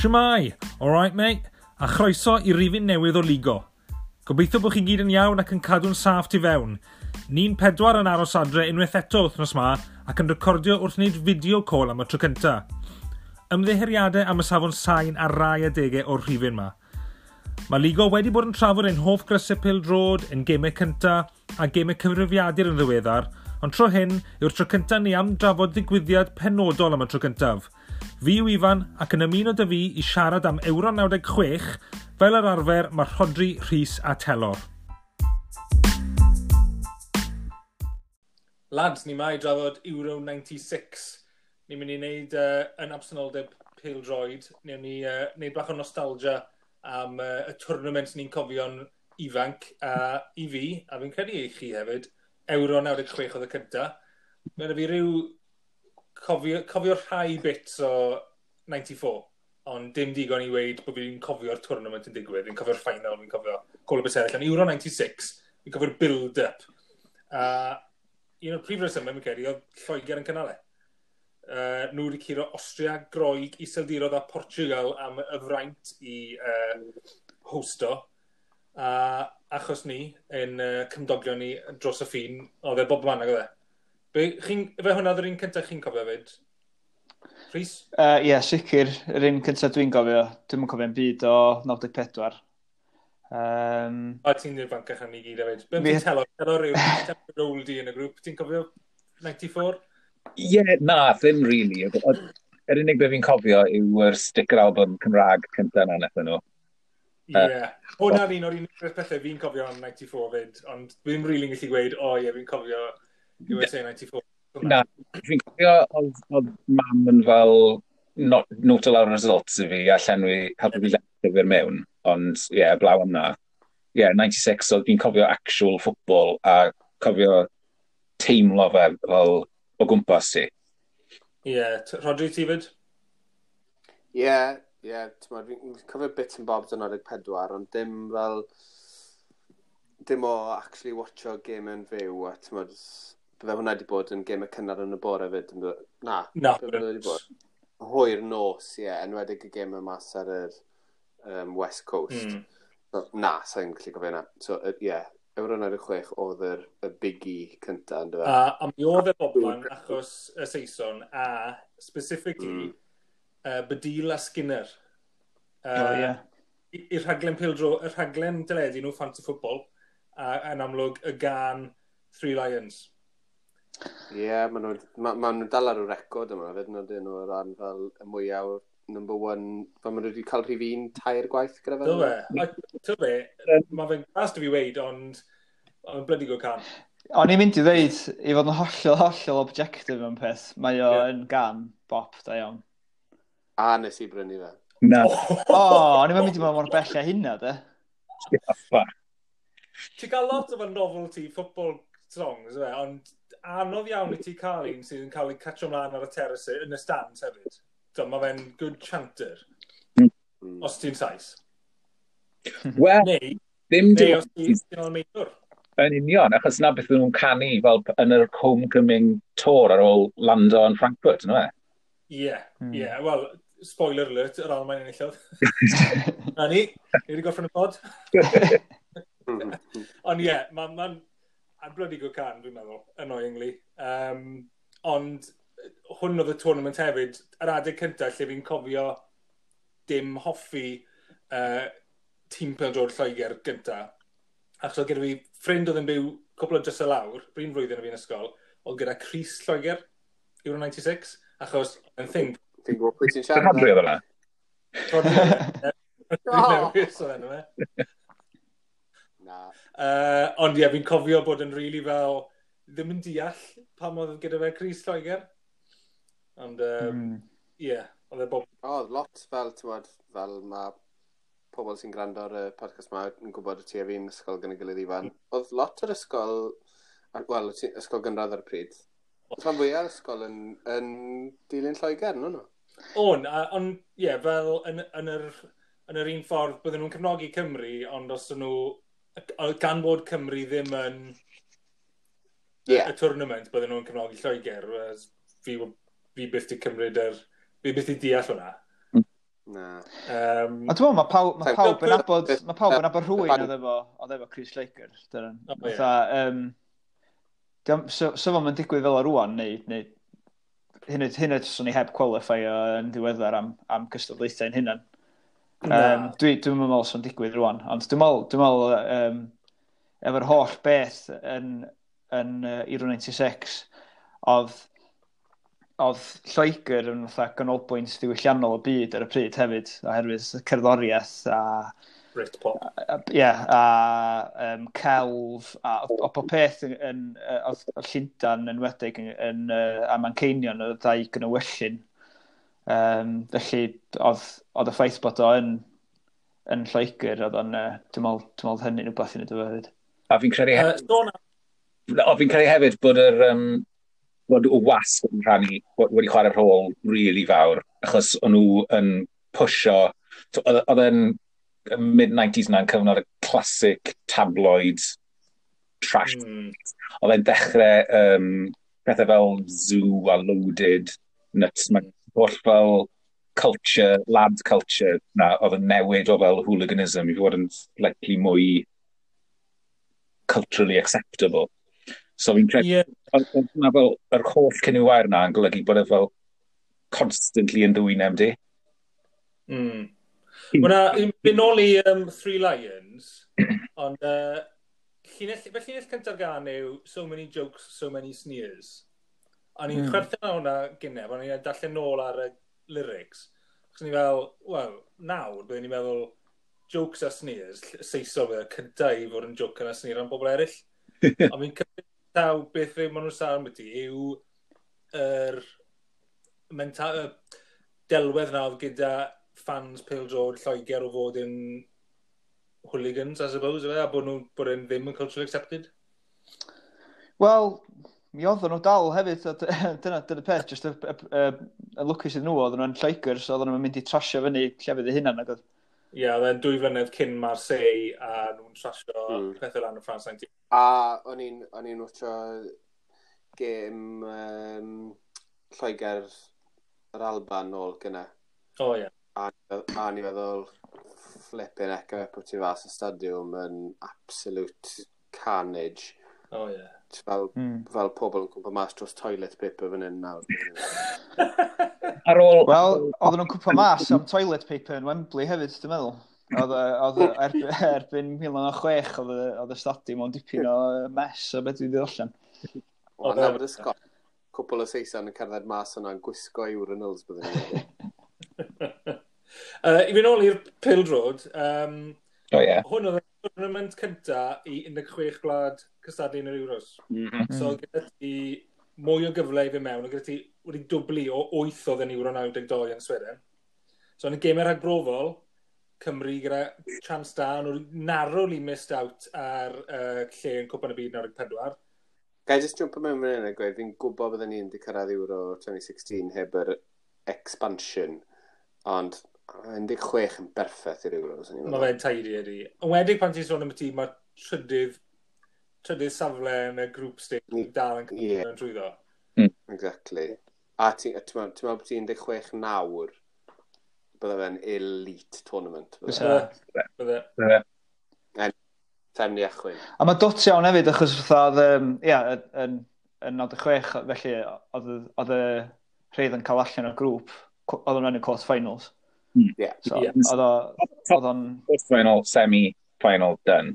Shmai, alright mate, a chroeso i rifin newydd o Ligo. Gobeithio bod chi gyd yn iawn ac yn cadw'n saff tu fewn. Ni'n pedwar yn aros adre unwaith eto wythnos ma ac yn recordio wrth wneud fideo col am y tro cynta. Ymddeheriadau am y safon sain a rai adegau o'r rhifin ma. Mae Ligo wedi bod yn trafod ein hoff grysau pil drod, yn gemau cynta a gemau cyfrifiadur yn ddiweddar, ond tro hyn yw'r tro cynta ni am drafod ddigwyddiad penodol am y tro cyntaf – Fi yw Ifan ac yn ymuno dy fi i siarad am Euro 96 fel yr arfer mae Rhodri, Rhys a Telor. Lads, ni mae drafod Euro 96. Ni'n mynd i wneud uh, yn absenoldeb pil droed. Ni'n ni, uh, wneud bach o nostalgia am uh, y twrnament ni'n cofio'n ifanc a uh, i fi, a fi'n credu i chi hefyd, Euro 96 oedd y cyntaf. Mae'n fi rhyw cofio, cofio rhai bits o 94, ond dim digon i weid bod fi'n cofio'r tournament yn digwydd, fi'n cofio'r final, fi'n cofio Cole Bethel, yn Euro 96, fi'n cofio'r build-up. A un o'r prif resymau, mi'n credu, oedd Lloegr yn cynnal e. Uh, nhw wedi curo Austria, Groeg, Iseldirodd a Portugal am y fraint i uh, hosto. A achos ni, yn uh, cymdogion ni dros y ffin, oedd e bob man ag oedd e. Fe hwnna ddwy'r un cyntaf chi'n cofio fyd? Rhys? Ie, uh, yeah, sicr. Yr un cyntaf dwi'n gofio. Dwi'n yn cofio'n byd o 94. Um, a ti'n ifancach am i gyd hefyd. Be'n ti'n telo? Telo rhyw rôl di yn y grŵp. Ti'n cofio 94? Ie, yeah, na, ddim really. Yr unig beth fi'n cofio yw'r sticker album Cymraeg cyntaf na nethon nhw. Ie. Yeah. Hwna'r un o'r unig beth fi'n cofio am 94 fyd, ond dwi'n rili'n gallu gweud, o oh, ie, yeah, fi'n cofio USA 94. Na, fi'n cofio oedd mam yn fel not o lawr yn results i fi a llenwi helpu fi llenwi mewn, ond ie, yeah, blaw yna. Ie, yeah, 96 oedd fi'n cofio actual ffwbol a cofio teimlo fe fel o gwmpas ti. Ie, yeah. Rodri ti fyd? Ie, yeah, ie, fi'n cofio bit yn bobs yn 94, ond dim fel, dim o actually watcho game yn fyw, a ti'n Bydde hwnna wedi bod yn gêm y cynnar yn y bore fyd. Na, na bydde wedi bod. Hwyr nos, ie, yeah, enwedig y gêm y mas ar yr um, West Coast. Mm. No, na, sa'n gallu gofio yna. So, ie, uh, yeah, Euro 96 oedd yr y biggie cynta, yn dweud? A, a mi oedd e boblan achos y Saeson, a specifically, mm. uh, Badil a Skinner. Uh, oh, yeah. I'r rhaglen pildro, y rhaglen dyledu nhw Fantasy Football, a, yn amlwg y gan Three Lions. Ie, yeah, maen nhw'n ma, ma nhw dal ar y record yma, fyd nhw dyn nhw o ran fel y mwyaf number one, fel maen nhw wedi cael rhif un tair gwaith gyda fe. Dwi fe, dwi fe, mae fe'n glas fi weid, ond mae'n blydi go can. O'n i'n mynd i ddweud, i fod yn hollol, hollol objective yn peth, mae o yeah. gan bop, da iawn. A nes i brynu fe. Na. O, oh, o'n i'n mynd i mewn mor bell a hynna, de. Ti'n cael lot o fan novelty football songs, ond anodd iawn i ti cael un sydd yn cael ei catch ymlaen ar y teres e, yn y stand hefyd. So, mae fe'n good chanter. Mm. Os ti'n sais. Wel, neu, ddim neu os ti'n almeidwr. Yn union, achos na beth nhw'n canu fel yn yr homecoming tour ar ôl lando yn Frankfurt, yno e? Ie, yeah, mm. wel, spoiler alert, yr Almain yn enillodd. na ni, ni wedi gorffen y pod. Ond ie, yeah, mae'n ma, ma a bloody good can, dwi'n meddwl, annoyingly. Um, ond hwn oedd y tournament hefyd, yr adeg cyntaf lle fi'n cofio dim hoffi uh, tîm Peldrod Lloegr gyntaf. Achos oedd gyda fi ffrind oedd yn byw cwbl o dros y lawr, bryn flwyddyn o fi'n ysgol, oedd gyda Chris Lloegr, Euro 96, achos yn thing... Ti'n gwybod pwy ti'n siarad? Ti'n hadri oedd yna? Ti'n oedd yna? Uh, ond ie, yeah, fi'n cofio bod yn rili really fel, ddim yn deall pam oedd gyda fe Chris Lloegr. Ond, hmm. ie, um, mm. yeah, oedd e bob... Oedd lot fel, ti'n bod, fel mae pobl sy'n gwrando ar y podcast yma yn gwybod y ti a fi'n ysgol gan y gilydd ifan. Oedd lot o'r ysgol, wel, ysgol gynradd ar y pryd. Oedd rhan fwyaf ysgol yn, yn dilyn Lloegr, no, no? O'n, ond, ie, yeah, fel yn, yn, yr, yn yr un ffordd bydden nhw'n cefnogi Cymru, ond os nhw gan bod Cymru ddim yn yeah. y tournament bydden nhw'n cefnogi Lloegr, fi, fi byth di cymryd yr... Fi byth di deall hwnna. Hmm. Na. Um, a dwi'n meddwl, mae pawb, ma pawb yn abod, ma pawb yn abod rhywun oedd efo, oedd efo Chris Laker. Dyna, oh, yeah. um, so, so mae'n digwydd fel o rwan, neu, neu hyn oed, hyn oed, i heb qualifio yn ddiweddar am, am cystadlaethau yn hynna'n. Um, dwi, dwi'n meddwl sy'n digwydd rwan, ond dwi'n meddwl, dwi'n meddwl um, efo'r holl beth yn, yn uh, Euro 96, oedd oedd Lloegr yn fatha ganolbwynt diwylliannol y byd ar y pryd hefyd, oherwydd cerddoriaeth a... Britpop. Ie, yeah, a um, celf, a o bob peth yn, yn, oedd Llundan yn wedig yn, yn, a Manceinion, y ddau gynywyllun Um, felly, oedd, oedd y ffaith bod o yn, yn Lloegr, oedd o'n, uh, dwi'n meddwl, dwi'n meddwl hynny'n rhywbeth i wneud efo hefyd. A fi'n credu hefyd... Uh, o, fi'n credu hefyd bod yr um, bod y wasg yn rhannu wedi chwarae rhôl really fawr, achos o'n nhw yn pwysio, oedd yn mid-90s na'n cyfnod y classic tabloid trash. Mm. Oedd e'n dechrau um, pethau fel Zoo a Loaded, Nuts, mm holl fel culture, lad culture na, oedd yn newid o fel hooliganism i fod yn slightly mwy culturally acceptable. So fi'n credu, yeah. na fel, yr holl cynnywair na yn golygu bod e fel constantly yn ddwyneb di. Mm. Wna, yn ôl i um, Three Lions, ond uh, llinell, fe llinell cyntaf gan yw so many jokes, so many sneers. O'n i'n mm. chwerthin ar hwnna gynnau, o'n i'n darllen nôl ar y lyrics. Chos ni fel, wel, nawr, byddwn i'n meddwl, jokes a sneers, Saeso fe, cynta i fod yn joke a sneer am bobl eraill. Ond fi'n cymryd taw beth fe maen nhw'n sôn am ydy, yw yr mental, y delwedd nawr gyda fans Pale George Lloegr o fod yn hooligans, I suppose, a bod nhw bod yn ddim yn culturally accepted? Wel, mi oedden nhw dal hefyd, dyna, dyna peth, jyst y, y, y, y lwcus iddyn nhw, oedden nhw'n Lloegr, so oedden nhw'n mynd i trasio fyny llefydd eu hunan ac oedd. Ie, yeah, oedd dwy flynedd cyn Marseille a nhw'n trasio mm. pethau lan y Ffrans 19. A o'n i'n wtio gêm um, Lloegr yr Alban nôl gyna. O, oh, ie. Yeah. A, a ni'n meddwl, flipping eco bod ti fas y stadiwm yn absolute carnage O, oh, ie. Yeah. Fel, mm. fel pobl yn cwmpa mas dros toilet paper fan hyn nawr. Ar ôl... Wel, oedden nhw'n cwmpa mas am toilet paper yn Wembley hefyd, dwi'n meddwl. Oedd erbyn, erbyn 2006 oedd y stadiwm ond dipyn o mes o beth dwi'n ddollen. Ond hefyd y ysgol. cwpl o Seisan yn cerdded mas yna'n gwisgo i urinals byddwn uh, I fi ôl i'r Pildrod, um, oh, yeah. hwn oedd y tournament cynta i 16 gwlad cystadlu yn yr Euros. Mhm. Mm. So gyda ti mwy o gyfle i fi mewn, gyda ti wedi dwblu o 8 oedd yn Euro 92 yn Sweden. So yn y gemau rhagbrofol, Cymru gyda chance da, nhw'n narwl i missed out ar uh, lle yn cwpan y byd 94. Gai i just jump mewn fan hyn a gweud, fi'n gwybod byddwn ni'n di cyrraedd Euro 2016 heb yr expansion, ond 16 yn berffaith i'r Euros. Mae fe'n tidy ydi. Yn wedig pan ti'n sôn am y tîm, mae trydydd trydydd safle yn y grŵp stage dal yn cael yeah. trwyddo. Mm. Exactly. A ti'n meddwl bod ti'n 16 nawr, bydde fe'n elite tournament. Bydde. Bydde. Bydde. Ta'n ni achwyn. A mae dot iawn hefyd, achos fatha, um, ia, yn, yn 96, felly, oedd y rhaid yn cael allan o'r grŵp, oedd yn enw quarter finals. Mm. Yeah. So, yeah. Oedd o'n... Quarter final, semi final, done.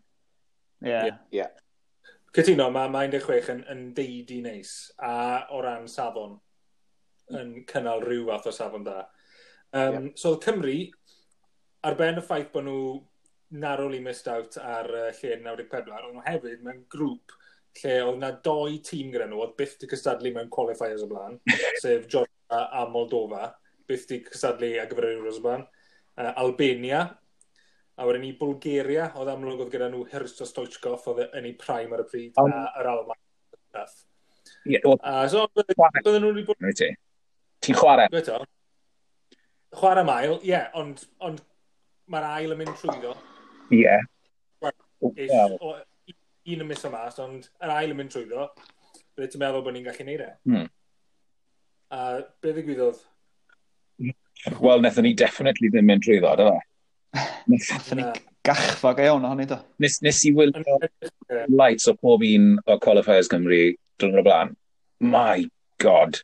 Yeah. Yeah. yeah. Cytuno, mae ma 16 yn, yn deud i neis, a o ran safon, yn cynnal rhyw fath o safon da. Um, yeah. So oedd Cymru, ar ben y ffaith bod nhw narwli missed out ar uh, lle 94, oedd nhw hefyd mewn grŵp lle oedd na doi tîm gyda nhw, oedd byth di cystadlu mewn qualifiers o blaen, sef Georgia a Moldova, byth di cystadlu ar gyfer yr Euros o blaen. Uh, Albania, a wedyn ni Bulgaria, oedd amlwg oedd gyda nhw Hirsto Stoichkov, oedd e yn ei prime ar y pryd, um, a yr Alman. Ie, yeah, uh, so, bydden nhw'n wedi bod... Ti'n chwarae? Beto? Chwarae mael, ie, yeah, ond, ond mae'r ail yn mynd trwyddo. Ie. Yeah. Well, well. Un yn mis o mas, ond yr ail yn mynd trwyddo, bydde ti'n meddwl bod ni'n gallu neud e? Hmm. A uh, beth ddigwyddodd? Wel, nethon ni definitely ddim mynd trwyddo, dyna. E? Nethon ni gachfag iawn ohonyn do. Nes, nes i wylio lights o pob un o Qualifiers Cymru drwy'n o'r blaen. My god.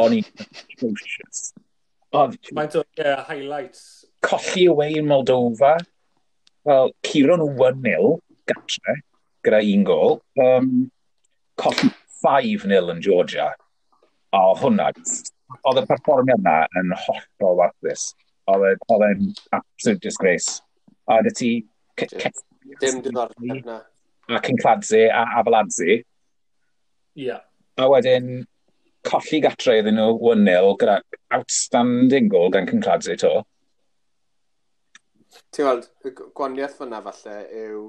O'n i'n atrocious. Mae'n dod, yeah, highlights. Colli away in Moldova. Wel, Ciro nhw 1-0 gatre, gyda un gol. Um, colli 5-0 yn Georgia. O, hwnna, oedd y perfformiad yna yn hollol warthus. E, oedd e'n absolute disgrace. A oedd ti... Dim diddordeb na. A Cincladze a Afaladze. Ie. A wedyn, colli gatre iddyn nhw 1-0 gyda outstanding goal gan Cincladze to. Ti'n gweld, y gwaniaeth fyna falle yw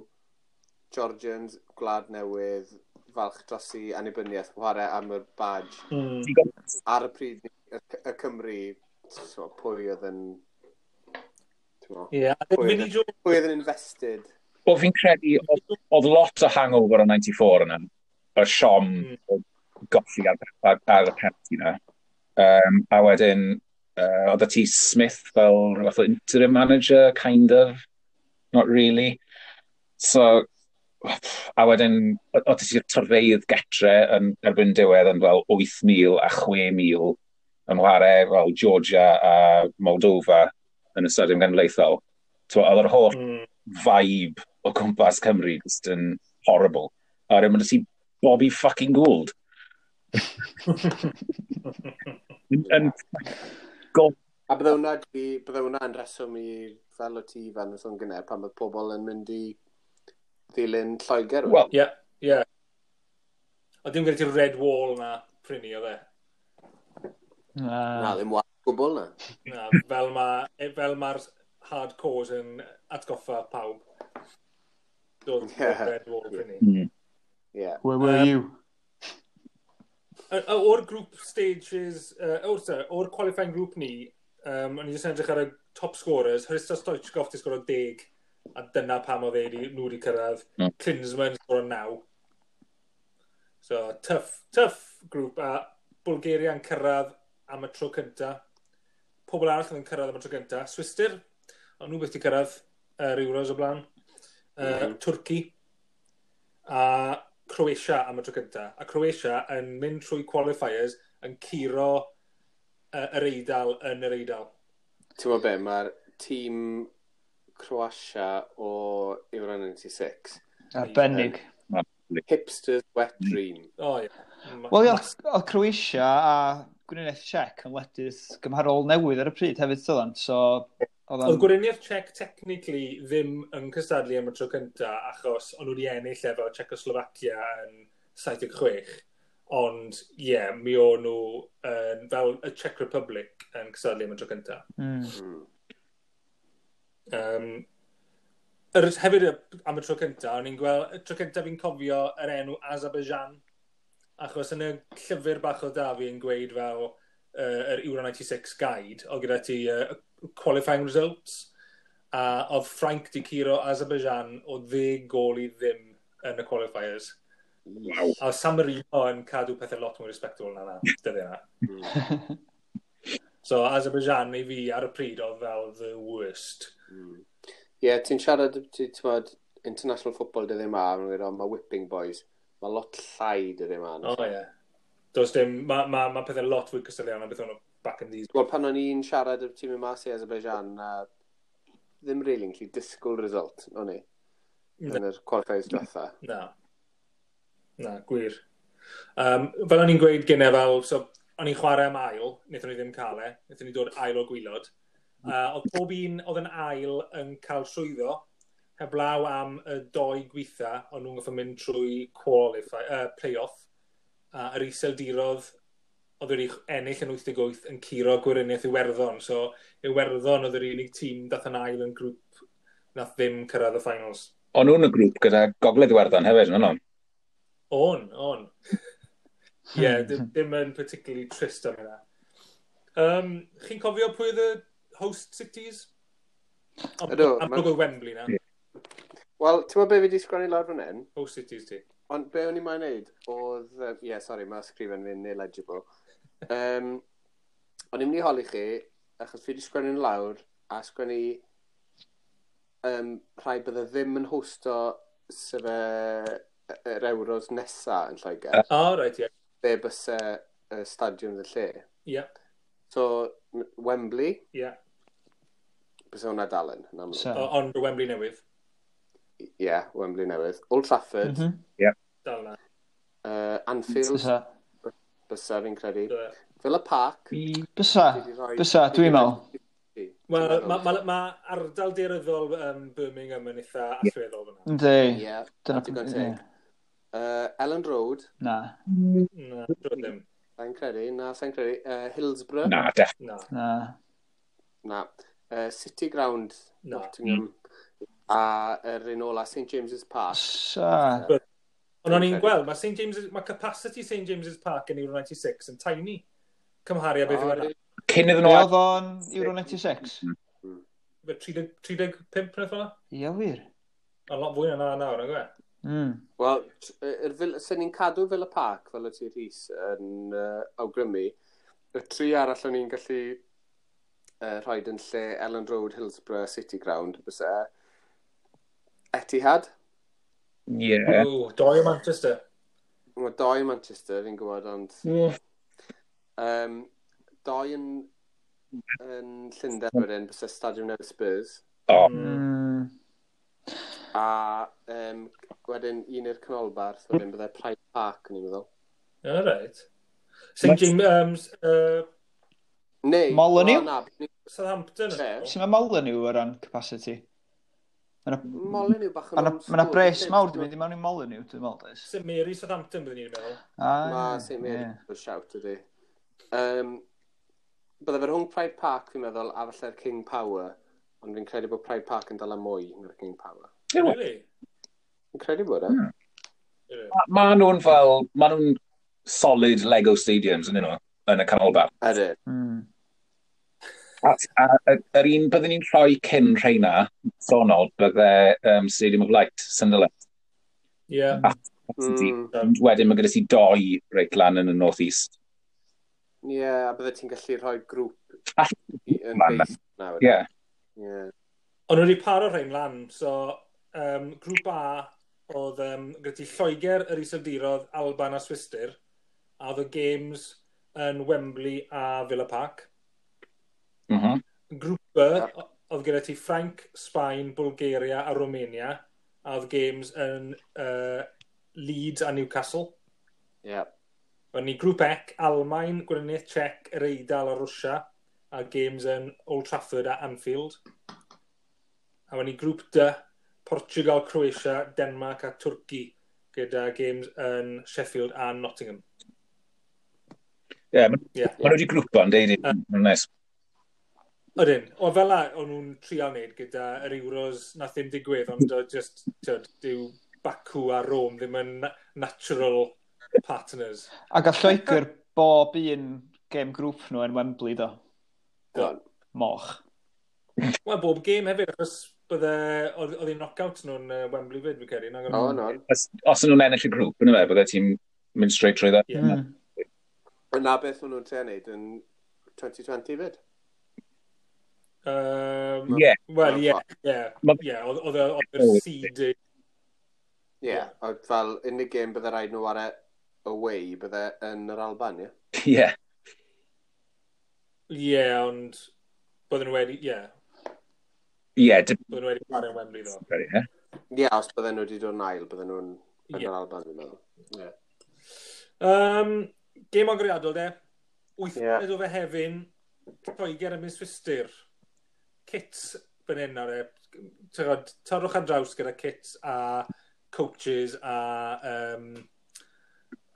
Georgians, Gwlad Newydd, falch dros i annibyniaeth chwarae am y badge. Mm. Ar y pryd, y, y Cymru, so, pwy oedd yn Ie. Pwy oedd yn invested? O fi'n credu, oedd lot o hangover o 94 yna. Y siom mm. o golli ar, ar, ar y penalty yna. Um, a wedyn, uh, oedd y ti Smith fel rhywbeth o interim manager, kind of, not really. So, a wedyn, oedd ti'r tyrfeidd getre yn erbyn diwedd yn fel 8,000 a 6,000 yn ymware fel Georgia a Moldova yn y stadiwm genedlaethol, oedd yr holl mm. vibe o gwmpas Cymru just yn horrible. A rydym yn ysi Bobby fucking Gould. yn gold. A bydde hwnna, di, bydde hwnna yn reswm i fel o ti fan y sôn gynnau pan bydd pobl yn mynd i ddilyn Lloegr. Wel, ie, ie. Ond dim gyda ti'r red wall na prynu o fe. Na, ddim wa gwbl na. na fel mae'r fel ma hardcores yn atgoffa pawb. Doedd yeah. Red Wolf yn ni. Hmm. Yeah. Where were um, you? O'r grŵp stages, uh, o'r or qualifying group ni, um, o'n i jyst edrych ar y top scorers, Hrista Stoichkov di sgoro 10, a dyna pam oedd ei nhw wedi cyrraedd. Mm. Klinsman sgoro 9. So, tough, tough grŵp, a Bulgaria'n cyrraedd am y tro cyntaf pobl arall yn cyrraedd am y tro gynta. Swister, ond nhw beth wedi cyrraedd yr uh, Euros o blaen. Uh, mm -hmm. Twrci a Croatia am y tro gynta. A Croatia yn mynd trwy qualifiers yn curo uh, yr eidl yn yr eidl. Ti'n gwybod be, mae'r tîm Croatia o Euro 96. Arbennig. Hipsters wet dream. Mm. Oh, yeah. Wel, oedd Croatia a Gwyriniaeth Czech yn wledydd gymharol newydd ar y pryd hefyd, Dylan. So, oedd an... Gwyriniaeth Czech technically ddim yn cystadlu am y tro cynta achos o'n nhw wedi ennill efo Czechoslovacia yn 76. Ond, ie, yeah, mi o'n nhw um, fel y Czech Republic yn cystadlu am y tro cynta. Mm. Um, yr, hefyd am y tro cynta, o'n i'n gweld, y tro cynta fi'n cofio yr enw Azerbaijan Achos yn y llyfr bach o da fi yn gweud fel uh, yr Euro 96 guide, o gyda ti uh, qualifying results, a oedd Frank di curo Azerbaijan o ddeg gol i ddim yn y qualifiers. Wow. A San Marino yn cadw pethau lot mwy respectable na na, dyddi na. Hmm. so Azerbaijan i fi ar y pryd oedd fel the worst. Hmm. Ie, mm. yeah, ti'n siarad, ti'n international football dyddi yma, mae whipping boys. Mae lot llai dyddi yma. an. O, ie. Does dim, mae ma, ma pethau lot fwy cysylian na beth o'n back in these. Wel, pan o'n i'n siarad y tîm yma i Azerbaijan, na ddim rili'n really, gallu disgwyl result, o'n i, yn yr qualifiers diwetha. Na. Na, gwir. Um, fel o'n i'n gweud gynnau fel, so, o'n i'n chwarae am ail, wnaethon ni ddim cael e, wnaethon ni dod ail o gwylod. Uh, hmm. oedd pob un oedd yn ail yn cael swyddo, heblaw am y doi gweitha, ond nhw'n goffa mynd trwy qualify, uh, play-off, a yr iseldirodd oedd wedi ennill yn 88 yn curo gwiryniaeth Iwerddon. So, Iwerddon oedd yr unig tîm dath yn ail yn grŵp nath ddim cyrraedd y finals. O'n nhw'n y grŵp gyda gogledd Iwerddon hefyd, yn o'n? On, on. Ie, yeah, dim, dim yn particularly trist am hynna. Um, Chi'n cofio pwy oedd y host cities? Ydw. Am, Amlwg oedd Wembley na. Yeah. Wel, ti'n meddwl be fi wedi sgwennu lawr fan hyn? Oh, Post-it ti? Ond be o'n i mae'n neud oedd... Ie, uh, yeah, sori, mae sgrifen fi'n illegible. Um, o'n i'n mynd i holi chi, achos fi wedi sgwennu'n lawr, a sgwennu um, rhai bydde ddim yn hosto sef yr euros nesa yn Lloegr. O, oh, right, ie. Yeah. Be bysau uh, stadiwm y lle. Ie. Yeah. So, Wembley. Ie. Yeah. Bysau hwnna dalen. Ond Wembley newydd. Ie, yeah, Wembley newydd. Old Trafford. Mm -hmm. yeah. Dawna. Uh, Anfield. Bysa. Bysa, fi'n credu. Fel y parc. Bysa. Bysa, dwi'n meddwl. Wel, mae ma, ma ardal diryddol um, Birmingham yn eitha allweddol fyna. Ynddi. Ie, dyna Uh, Ellen Road. Na. Na, dwi'n ddim. Sa'n credu, na, sa'n credu. Uh, Hillsborough. Na, def. Na. Na. na. Uh, City Ground. Na. Nottingham a yr un ola St James's Park. Sa. Ond o'n i'n gweld, mae St James's, mae capacity St James's Park yn Euro 96 yn tiny cymharu a beth yw e. Cyn iddyn nhw... Oedd o'n Euro 96? 35 neu ffona? Ia wir. A lot fwy na nawr, yn gwe? Mm. Wel, sy'n ni'n cadw fel y parc, fel y ti Rhys, yn uh, awgrymu, y tri arall o'n i'n gallu uh, rhoi yn lle Ellen Road, Hillsborough, City Ground, bys e, Etihad. Ie. Yeah. Doi o Manchester. Mae doi o Manchester, fi'n gwybod, ond... Mm. Um, doi yn, yn Llundain wedyn, bys y Stadiwm Newydd Spurs. O. Oh. Mm. A um, wedyn un i'r canolbarth, wedyn hmm. byddai Pride Park yn ei meddwl. All right. St. James... Um, uh, Neu... Molyneux? Southampton. Sut mae Molyneux o ran capacity? Molineux bach yn ymwneud. Mae yna bres mawr dwi'n mynd i mewn i Molineux, dwi'n meddwl. St Mary Southampton, byddwn i'n meddwl. Ah, mae St Mary yn shout ydi. Um, Bydde fe rhwng Pride Park, fi'n meddwl, a falle'r King Power, ond fi'n credu bod Pride Park yn dal am mwy na'r King Power. Really? Fi'n credu bod e. Hmm. Mae nhw'n fel, mae nhw'n solid Lego stadiums, yn nhw, yn y canolbarth. Ydyn. Mm. A, a, yr un byddwn ni'n rhoi cyn rheina, sonol, bydde um, Stadium of Light, Sunderland. Ie. Yeah. A, mm. Ond wedyn mae gyda ti doi reit lan yn y North East. Ie, yeah, a bydde ti'n gallu rhoi grŵp yn base nawr. Ie. Yeah. Ond wedi paro rhain lan, so um, grŵp A oedd um, gyda ti Lloegr, yr Isafdirodd, Alban a Swister, a oedd y games yn Wembley a Villa Park. Mhm. Grŵp B, oedd gyda ti Ffranc, Sbaen, Bulgaria a Romania, a oedd games yn uh, Leeds a Newcastle. Ie. Yeah. O'n ni grŵp Ec, Almain, Gwynedd Czech, yr Eidal a Rwsia, a games yn Old Trafford a Anfield. A o'n ni grŵp D, Portugal, Croatia, Denmark a Twrci, gyda games yn Sheffield a Nottingham. Ie, yeah, maen yeah. ma wedi grŵpa yn deud i'n nes. Ydyn, o fel la, o'n nhw'n trial wneud gyda yr Euros na ddim digwydd, ond o just, tyd, dyw Baku a Rome ddim yn natural partners. A gall Lloegr bob un gêm grŵp nhw yn Wembley, do. Do. Moch. Wel, bob gêm hefyd, achos bydde, oedd hi'n knockout nhw'n uh, Wembley fyd, fi'n credu. O, oh, no. Os, os nhw'n ennill y grŵp, yna fe, bydde ti'n mynd straight trwy dda. Yna hmm. beth o'n nhw'n te wneud yn 2020 fyd. Um, yeah. Wel, ie, ie, ie, oedd yr seed. Ie, oedd fel unig gêm bydde rhaid nhw ar e away, bydde yn yr Alban, ie? Ie. Ie, ond bydden nhw wedi, ie. Ie, bydden nhw wedi chwarae Wembley, ddo. Ie, os bydden nhw wedi dod yn ail, bydden nhw'n yn yr Alban, dwi'n meddwl. Ie. Um, gêm agoriadol, de. Wyth yeah. fe hefyn, Lloegr yn mynd Swistyr kits fan hyn ar e. Tyrod, torwch ar draws gyda kits a coaches a, um,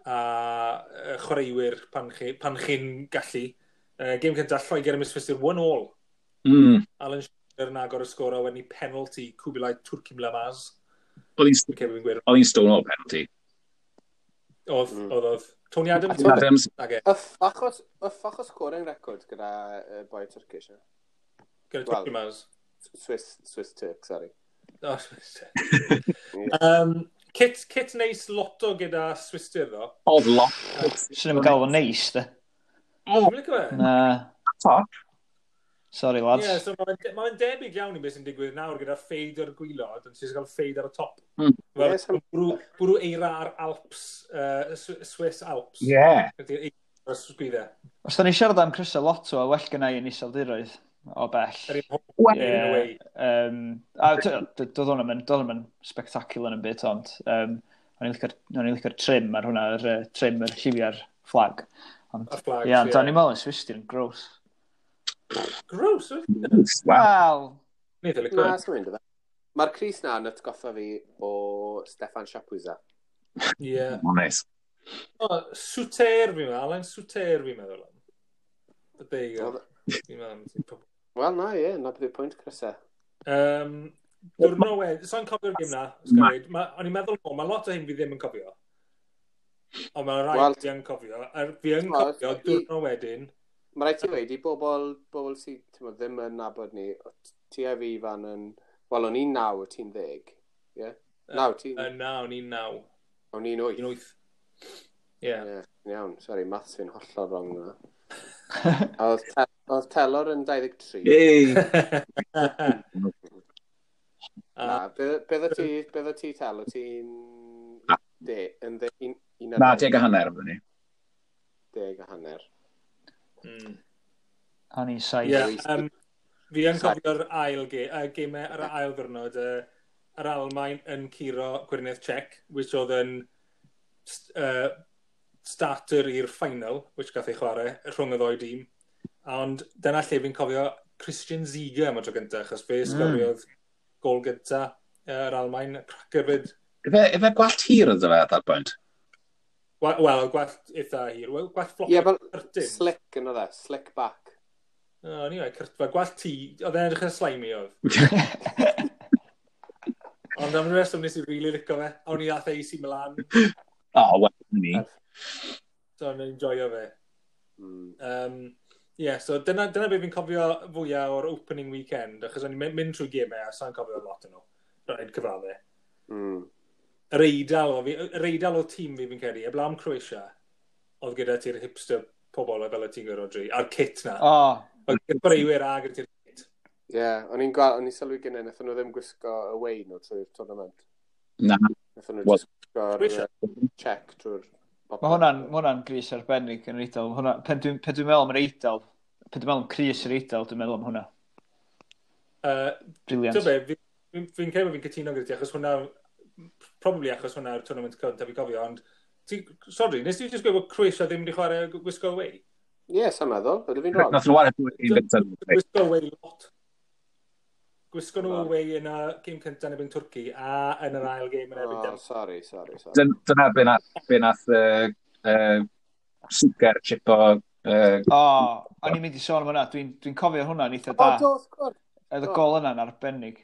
a chwaraewyr pan, chi, pan chi'n gallu. Uh, game cyntaf, Lloegr yn misfisir one all. Mm. Alan Shearer yn agor y sgor a wedyn penalty Kubilai Turkim Lamaz. Oedd hi'n stone o'r penalty. Oedd, mm. oedd, oedd. Tony Adams. Tony Adams. Adams. E. ffachos Achos, achos scoring record gyda uh, boi Turkish. Eh? Gyda i well, Mouse. Swiss, Swiss Turk, sorry. Oh, Swiss Turk. um, kit, kit neis loto gyda Swiss Turk, ddo. Oedd lot. Swn i'n gael o'n neis, da. O, oh, Na. Top. Sorry, lads. Yeah, so mae'n ma debyg iawn i beth sy'n digwydd nawr gyda ffeid o'r gwylod, ond sy'n cael ffeid ar y top. Mm. Fel yes, bwrw bwrw eira'r Alps, uh, Swiss Alps. Ie. Yeah. Os da ni siarad am Chris Lotto, a well gynnau yn iseldiroedd, o bell. Yeah, um, a doedd hwnna'm mynd doedd yn spectacular yn byd, ond um, o'n i'n licio'r trim ar hwnna, yr uh, trim, yr lliwiau'r fflag. Ond, a flags, yeah, ond yeah. o'n i'n meddwl yn Swistir yn gross. Gross? Wel... Ni ddili gwrdd. Mae'r Cris na yn atgoffa fi o Stefan Siapwysa. Ie. Yeah. neis. Oh, Souter fi'n meddwl, Alan swter fi'n meddwl. Y beigar. Fi'n meddwl, Wel, na, ie, na bydd y pwynt Crysau. Um, Dwi'n no way, sa'n cofio'r gym na, o'n i'n meddwl, o, mae lot o hyn fi ddim yn cofio. Ond mae'n rhaid well, fi yn cofio, a fi yn cofio diwrnod wedyn. Mae rhaid ti wedi, bobl, bobl sydd ddim yn nabod ni, ti a fi fan yn, wel, o'n i'n naw o ti'n ddeg, ie? Naw, ti'n... Na, o'n i'n naw. O'n i'n wyth. O'n wyth. Ie. Iawn, sori, maths fi'n hollol wrong yna. a oedd Oedd telor yn 23. Ei! Na, uh, beth o ti, beth o ti telor? Ti'n... De, yn de, un, un Na, deg a hanner am ni. Deg a hanner. Mm. O'n i'n saith. Yeah, um, fi yn cofio'r ail ge, uh, gemau ar y ail gyrnod, uh, yr Almain yn curo Gwynedd Czech, which oedd yn st uh, starter i'r final, which gath ei chwarae rhwng y ddoi dîm. Ond dyna lle fi'n cofio Christian Ziga am y tro gyntaf, achos fe sgoriodd mm. gol gyntaf yr Almain, cracker fyd. efe ife gwallt hir ydw yn at that point? Wel, gwallt eitha hir. Wel, gwallt floc. Ie, yeah, cyrtyn. slick yn oedd e, slick back. O, oh, ni anyway, cyrtfa, gwallt ti, oedd e'n edrych yn slimy oedd. Ond am y reswm nes i rili really licio fe, Awn o'n i ddath e AC Milan. O, oh, wel, ni. So, o'n enjoyo fe. Mm. Um, Yeah, so dyna, dyna beth fi'n cofio fwyaf o'r opening weekend, achos o'n i'n mynd, mynd trwy gemau a sa'n cofio lot yn nhw, rhaid cyfraddau. Mm. Yr eidl, o fi, yr eidl o tîm fi fi'n credu, y blam Croatia, oedd gyda ti'r hipster pobol fel y ti'n gwybod, Rodri, a'r kit na. O. Oh. Oedd gyda'r breiwyr a gyda'r kit. Ie, yeah, o'n i'n gweld, o'n i'n sylwi gynnau, nath nhw ddim gwisgo away nhw trwy'r tournament. Na. Nath nhw gwisgo'r check trwy'r Mae hwnna'n hwnna gris arbennig yn yr eidl. Hwnna, pen dwi'n dwi meddwl am yr eidl, pen dwi'n meddwl am Cris yr eidl, dwi'n meddwl am hwnna. Uh, Briliant. Dwi'n fi'n fi, fi credu fi'n cytuno gyda ti, achos hwnna, probably achos hwnna yw'r tournament a fi gofio, ond, ti, sorry, nes ti'n just gwybod Cris a ddim wedi chwarae gwisgo away? Ie, yes, sa'n meddwl. Ydw fi'n wrong? Nath nhw wario dwy un gyntaf. Gwisgo away lot. Gwisgo nhw away yn y gêm cyntaf yn ebyn Twrci a yn yr ail gêm yn ebyn. oh, Denmark. Sorry, sorry, sorry. Dyna be nath, be nath uh, uh, Sugar chip o... Uh, o, o'n i'n mynd i sôn am hwnna. Dwi'n dwi cofio hwnna yn eitha da. O, do, Oedd y gol yna'n arbennig.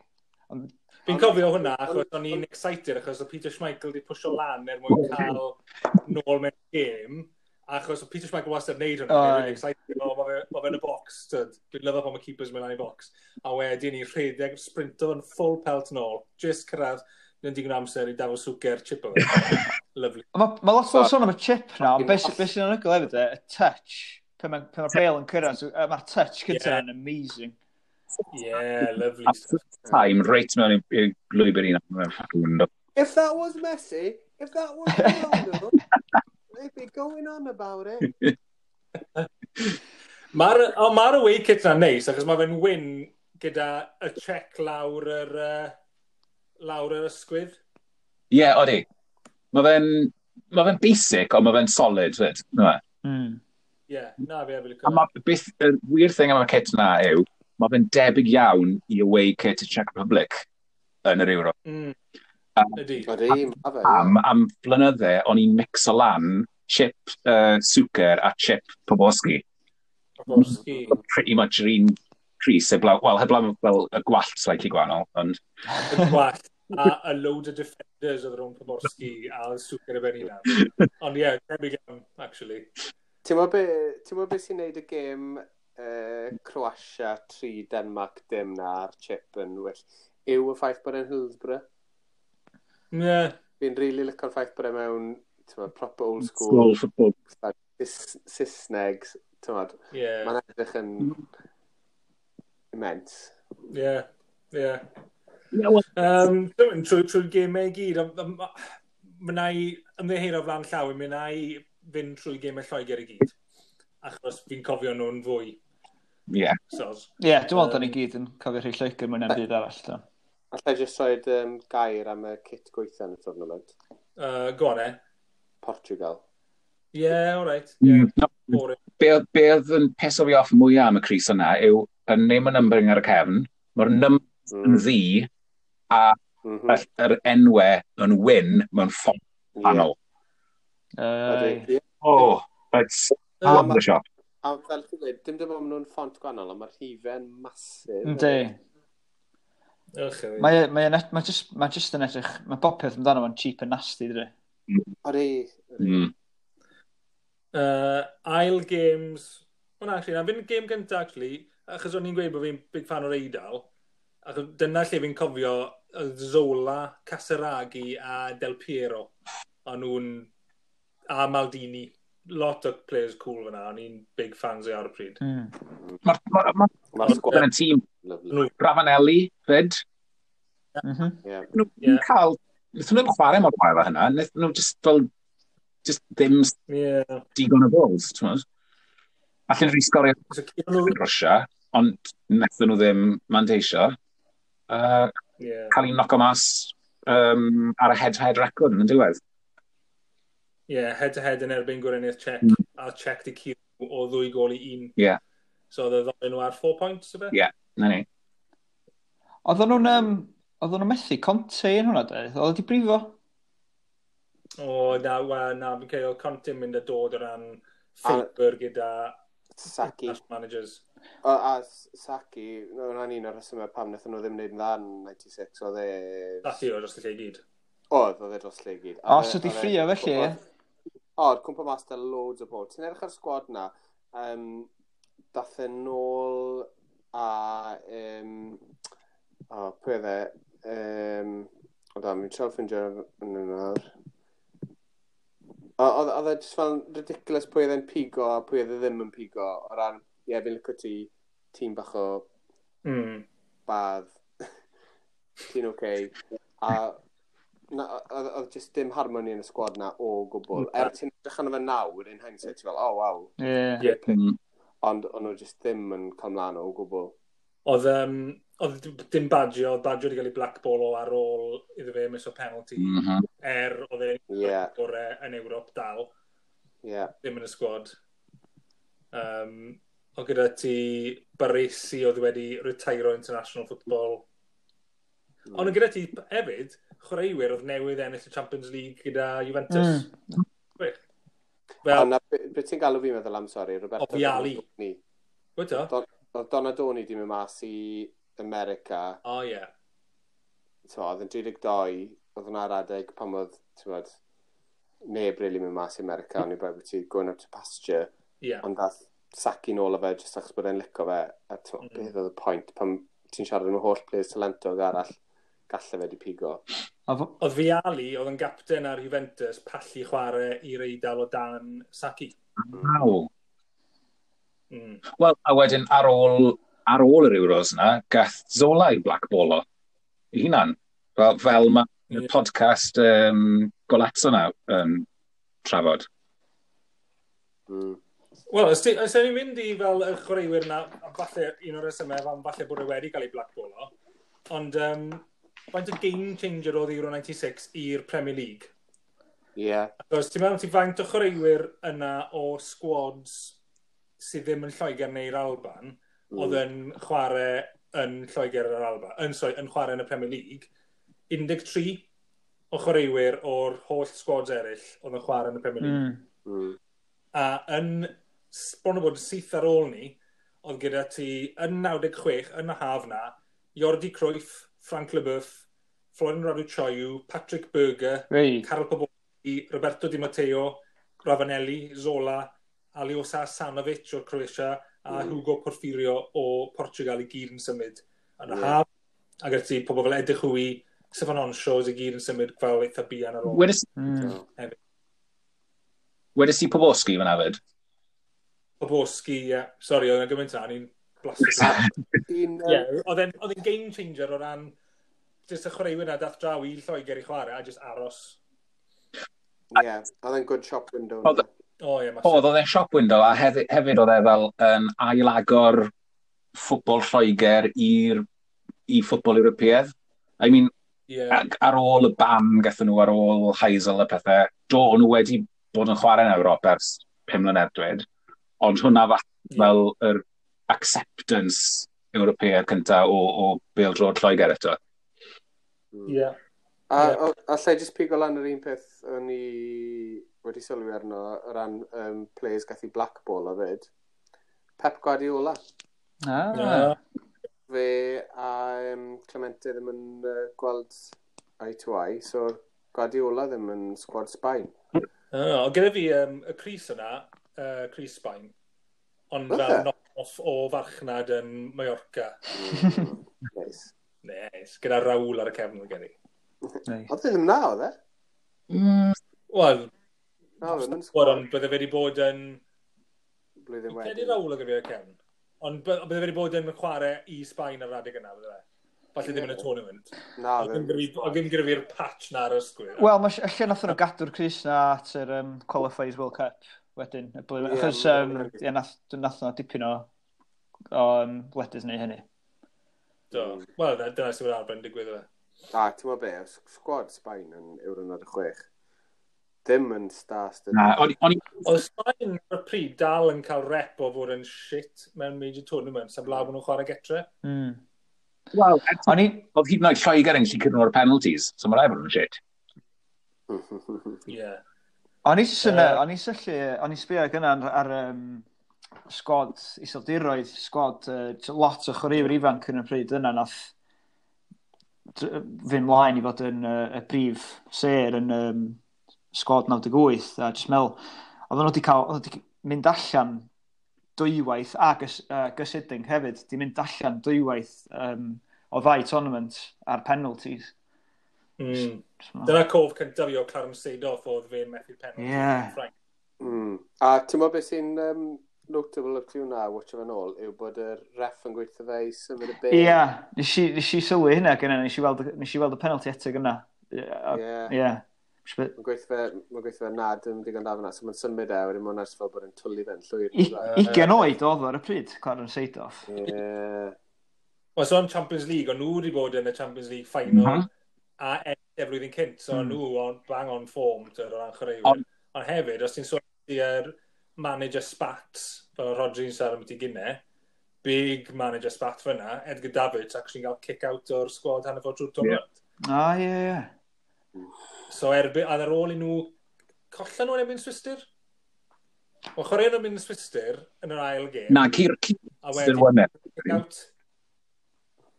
Fi'n cofio hwnna, achos o'n i'n excited, achos o Peter Schmeichel wedi pwysio lan er mwyn cael nôl mewn gêm. Achos o Peter Schmeichel wastad wneud hwnna. Oh, exciting. O, mae fe, ma fe yn y box. Dwi'n lyfo pan mae keepers mewn i'n box. A wedyn ni'n rhedeg sprinto yn full pelt yn ôl. Just cyrraedd yn digon amser i dafod swger chip o fe. Lovely. Mae ma lot o sôn am y chip na. ond Beth sy'n anhygoel hefyd e, y touch. Pan mae'r bel yn cyrraedd, mae'r touch gyda yn amazing. Yeah, lovely. Time, reit mewn i'n glwyber un. If that was Messi, if that was Ronaldo, They've been going on about it. Mae'r oh, ma away kit na'n neis, achos mae fe'n win gyda y check lawr yr, uh, lawr yr ysgwydd. Ie, yeah, odi. Mae fe'n ma fe basic, ond mae fe'n solid, fyd. Mm. Ie, yeah, na fi efo A mae beth, y uh, weird thing am y kit na yw, mae fe'n debyg iawn i away kit y Czech Republic yn yr Euro. Mm. Ydy. Ydy, ma fe. Am, am blynydde, o'n i'n mix o lan chip uh, sucr a chip poboski. Poboski. Pretty much yr un Cris, heblaw, wel, heblaw fel y gwallt slightly gwahanol, ond... Y gwallt, a a load o defenders oedd rhwng Poborski a Swker y Benny nawr. Ond ie, yeah, debyg iawn, actually. Ti'n mwyn beth be sy'n neud y gêm uh, Croatia 3 Denmark dim na ar chip yn well? Yw y ffaith bod e'n Hillsborough? Yeah. Fi'n rili really licio'r ffaith bod e mewn tyma, proper old school. School football. Saesneg, tymod. Yeah. Mae'n edrych yn immense. Yeah, yeah. yeah well, um, trwy trwy gemau i gyd, mae'n i ymddeheir o flan llaw, mae'n i fynd trwy gemau Lloegr i gyd. Achos fi'n cofio nhw'n fwy. Ie. Yeah. Ie, so, yeah, dwi'n meddwl um, da ni gyd yn cofio rhai Lloegr mwyn am byd arall. Da. Alla i jyst roed um, gair am y kit gweithio yn y tournament. Uh, go on e. Portugal. Ie, yeah, alright. right. Mm, No, be, be oedd yn peso fi off mwyaf am y Cris yna yw y name and numbering ar y cefn, mae'r numbers mm. yn ddi, a mm -hmm. yr enwau yn wyn mewn ffordd panel. Yeah. Uh, oh, it's uh, um, the shop. A fel ti'n dweud, dim dim ond nhw'n ffont gwannol, ond mae'r hifen masif. Ynddi. Mae e, mae mae mae just mae just yn edrych mae popeth amdano fo'n cheap and nasty dydy. Ori. Mm. Uh, ail games. Wel actually, na fy'n game gyntaf actually, achos o'n i'n gweud bod fi'n big fan o'r Eidal. achos dyna lle fi'n cofio Zola, Casaragi a Del Piero. O'n nhw'n a Maldini. Lot o players cool fyna, o'n i'n big fans o'i ar y pryd. Mm. Mae'r ma, ma, ma Yn y tîm. Ravanelli, fyd. Mhm. Nhw'n cael... Nethon nhw'n chwarae mor gwael â hynna. Nethon nhw just fel... Just ddim yeah. digon o bols, ti'n mwyn? Allen rhi sgorio yn Rwysia, ond nethon nhw ddim manteisio. Uh, yeah. Cael ei noco mas um, ar y head-to-head record yn y diwedd. Ie, yeah, head-to-head yn erbyn Gwyrnydd Czech, mm. a Czech di cyw o ddwy gol i un. Ie. Yeah. So oedd y ddolyn nhw ar 4 points, o beth? Ie, na ni. Oedden nhw'n... Um, oedden nhw'n methu Conte yn hwnna, de? Oedd wedi brifo? O, na, wa, na, fi'n cael Conte yn mynd a dod o ran ffeibr gyda Saki. managers. O, a Saki, hwnna'n un o'r rhesymau pam wnaethon nhw ddim wneud yn dda yn 96, oedd e... Saki o dros y lle i gyd. Oedd, oedd e dros lle i gyd. O, e- so di ffrio e felly? O, oedd cwmpa mas da loads o bod. Ti'n edrych ar sgwad na, um, dath e nôl a um, o, oh, pwy e um, o da, mi'n trafod ffindio'r yn yna'r Oedd e, e just fel ridiculous pwy oedd e'n pigo a pwy oedd e ddim yn pigo o ran, ie, yeah, fi'n lyco ti, ti'n bach o mm. badd, ti'n oce. Okay. A oedd just dim harmoni yn y sgwad na o gwbl. Er ti'n edrych arno fe nawr, in hindsight, ti fel, oh, wow. Ie. Yeah. Yeah. Mm ond o'n nhw jyst ddim yn cael mlaen o gwbl. Oedd, um, oedd dim badio, oedd badio wedi cael ei blackball o ar ôl iddo fe mis o penalty, mm -hmm. er oedd e'n yeah. gore yn Ewrop dal, yeah. ddim yn y sgwad. Um, o gyda ti Baresi oedd wedi retiro international football. Mm. Ond o hmm. gyda ti hefyd, chwaraewyr oedd newydd ennill y Champions League gyda Juventus. Mm. Well, Ond na, beth ti'n galw fi'n meddwl am, sori, Roberto Obiali. Wydo? Oedd Donadoni di mynd mas i America. O, oh, ie. Yeah. Oedd yn 32, oedd yna'r adeg pan oedd, ti'n bod, neb rili mynd mas i America, ond i braidd bod ti going up to pasture. Yeah. Ond dath sac nôl o fe, jyst achos bod e'n lico fe. A ti'n mm. beth oedd y pwynt, pan ti'n siarad am y holl players talentog arall, gallai fe di pigo. Oedd Fiali, oedd yn gapten ar Juventus, pallu chwarae i'r eidal o dan Saki. Aw. Mm. Wel, a wedyn ar ôl, ar ôl yr Euros yna, gath Zola i Black Bolo. I hunan. Fel, fel mae y yeah. podcast um, Goletso na um, trafod. Mm. Wel, os ni'n mynd i fel y chwaraewyr na, falle un o'r resymau, falle bod e wedi cael ei Black Bolo, ond um, faint o game changer oedd Euro 96 i'r Premier League. Ie. Yeah. Os ti'n meddwl, ti faint o chwaraewyr yna o squads sydd ddim yn Lloegr neu'r Alban, mm. oedd yn chwarae yn Lloegr yr Alban, yn, sorry, yn chwarae yn y Premier League, 13 o chwaraewyr o'r holl squads eraill oedd yn chwarae yn y Premier League. Mm. Mm. A yn bron o bod syth ar ôl ni, oedd gyda ti yn 96, yn y haf na, Jordi Cruyff, Frank Leboeuf, Florin Raduchoiw, Patrick Berger, Rei. Carol Poboli, Roberto Di Matteo, Ravanelli, Zola, Aliosa Sanovic o'r Croatia a mm. Hugo Porfirio o Portugal i gyd yn symud yn y yeah. haf. Ac ati pobl fel Edrych Hwy, Stefan Onshaws i gyd yn symud fel eitha bian ar ôl. Wedys mm. Wedys i Poboski fan afed? Poboski, ie. Yeah. Sori, oedd yna gymaint an, i'n blasus. Oedd e'n game changer o ran jyst y chwaraewyr na dath draw i Lloegr i chwarae a jyst aros. Ie, oedd e'n good shop window. Oedd oh, yeah, oedd e'n shop window a hefyd, hefyd oedd e fel yn ailagor ffwbol Lloegr i'r i ffwbol Ewropeaidd. I mean, yeah. ar ôl y bam gathen nhw, ar ôl Heisel a pethau, do, nhw wedi bod yn chwarae yn Ewrop ers 5 mlynedd dweud, ond hwnna fath yeah. fel yr acceptance Ewropeaidd cyntaf o, o Bêl Drod Lloegr eto. Hmm. Ie. A, yeah. a, a jyst pigo lan yr un peth o'n i wedi sylwi arno o ran um, plays gath i Blackball o fyd. Pep Guardiola. Ah. Yeah. Fe a um, Clemente ddim yn uh, gweld eye to eye, so Guardiola ddim yn squad Sbaen. Oh, gyda fi um, y Cris yna, uh, Cris Sbaen, ond fel knock-off o farchnad yn Mallorca. Hmm, nice. Nes, gyda Rawl ar y cefn yn gyrru. Oedd ddim na, oedd e? Mm. Wel, oedd ond bydde fe wedi bod yn... Blwyddyn wedyn. Cedi Rawl o gyfer y cefn. Ond bydde fe wedi bod yn chwarae i Sbaen ar adeg yna, bydde fe? Falle ddim yn y tournament. Na, Oedd ddim gyda fi'r patch na ar ysgwyr. Wel, lle nath nhw gadw'r Cris na at yr um, Qualifiers World Cup wedyn. Achos, um, ie, nath nhw dipyn o, o um, ledys neu hynny. Do. Wel, dyna sy'n mynd arbenn digwydd fe. A, ti'n gwybod be, sgwad Sbaen yn Euron ar y chwech. Ddim yn star-studded. Na, o'n i... Oedd Sbaen ar y pryd dal yn cael rep o fod yn shit mewn major tournament, sef law nhw'n chwarae getre. Mm. Wel, o'n i... Oedd hyd yn oed Lloegr yn gallu cynnwyr penalties, so mae'r efo'n shit. Ie. O'n i sy'n... O'n i sy'n... O'n i sbio gyna ar... ar um, sgwad iseldiroedd, sgwad uh, lot o chwaraewyr ifanc yn y pryd yna nath fynd mlaen i fod yn uh, y brif ser yn um, sgwad 98 a jyst mel, oedd nhw wedi cael, oedd nhw wedi mynd allan dwywaith a gys, uh, gysiding hefyd, di mynd allan dwywaith um, o ddau tournament ar penalties. Mm. Dyna cof cyntaf fi o Clarence Seidoff oedd fe'n methu penalty. Yeah. Frank. Mm. A ti'n meddwl beth sy'n um, notable o'r cliw na, watch efo'n ôl, yw bod y ref yn gweithio fe i symud y beth. Ie, yeah, nes i, nes i sylwi hynna gyda, nes i weld, nes i weld y penalty eto gyna. Ie. Yeah. yeah. Mae'n gweithio fe nad yn digon da fyna, so mae'n symud e, wedyn mae'n ers fel bod yn twlu fe'n llwyr. Igen oed oedd o ar y pryd, Clarence Seidoff. Ie. Wel, so am Champions League, o'n nhw wedi bod yn y Champions League final, mm -hmm. a e-, e flwyddyn cynt, so mm. nhw on, bang on form, ty, o ran chwaraewyr. Ond hefyd, os ti'n sôn i'r manager spats, fel Rodri'n siarad am ti gynne, big manager spat fyna, Edgar Davids actually gael kick-out o'r sgwad hanner fod trwy'r domlad. Yeah. Ah, ie, yeah, ie. Yeah. So erbyn, ar ôl i nhw, collan nhw'n erbyn Swister? O chwarae nhw'n mynd Swister yn yr ail gêm. Na, Cyr, Cyr, Swister wna. Kick-out. E.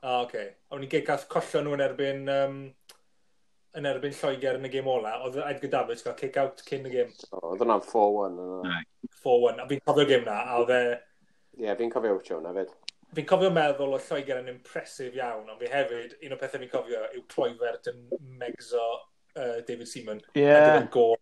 Ah, oce. Okay. A wni gigath collan nhw'n erbyn um, yn erbyn Lloegr yn y gêm ola, oedd Edgar Davids gael kick-out cyn y gêm. Oedd hwnna'n 4-1. 4-1, a fi'n cofio gêm na, a oedd e... Ie, fi'n cofio wyt hwnna fyd. Fi'n cofio meddwl o Lloegr yn impresif iawn, ond fi hefyd, un o pethau fi'n cofio yw Cloivert yn megso uh, David Seaman. Ie. Yeah. gol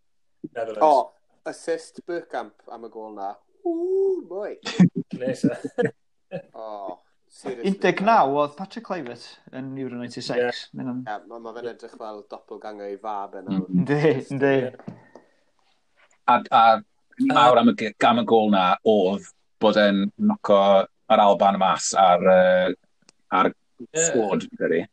Netherlands. O, oh, assist Burkamp am y gol na. Ww, boi. Nes. E. o, 19 oedd Patrick Clivert yn Euro 96. Yeah. Mae'n yeah, ma, ma fe'n edrych fel doppelganger i fab yna. Mm. Ynddi, ynddi. A, a mawr am y, gam y gol na oedd bod e'n noco yr Alban mas ar, uh, ar yeah. squad, dydy.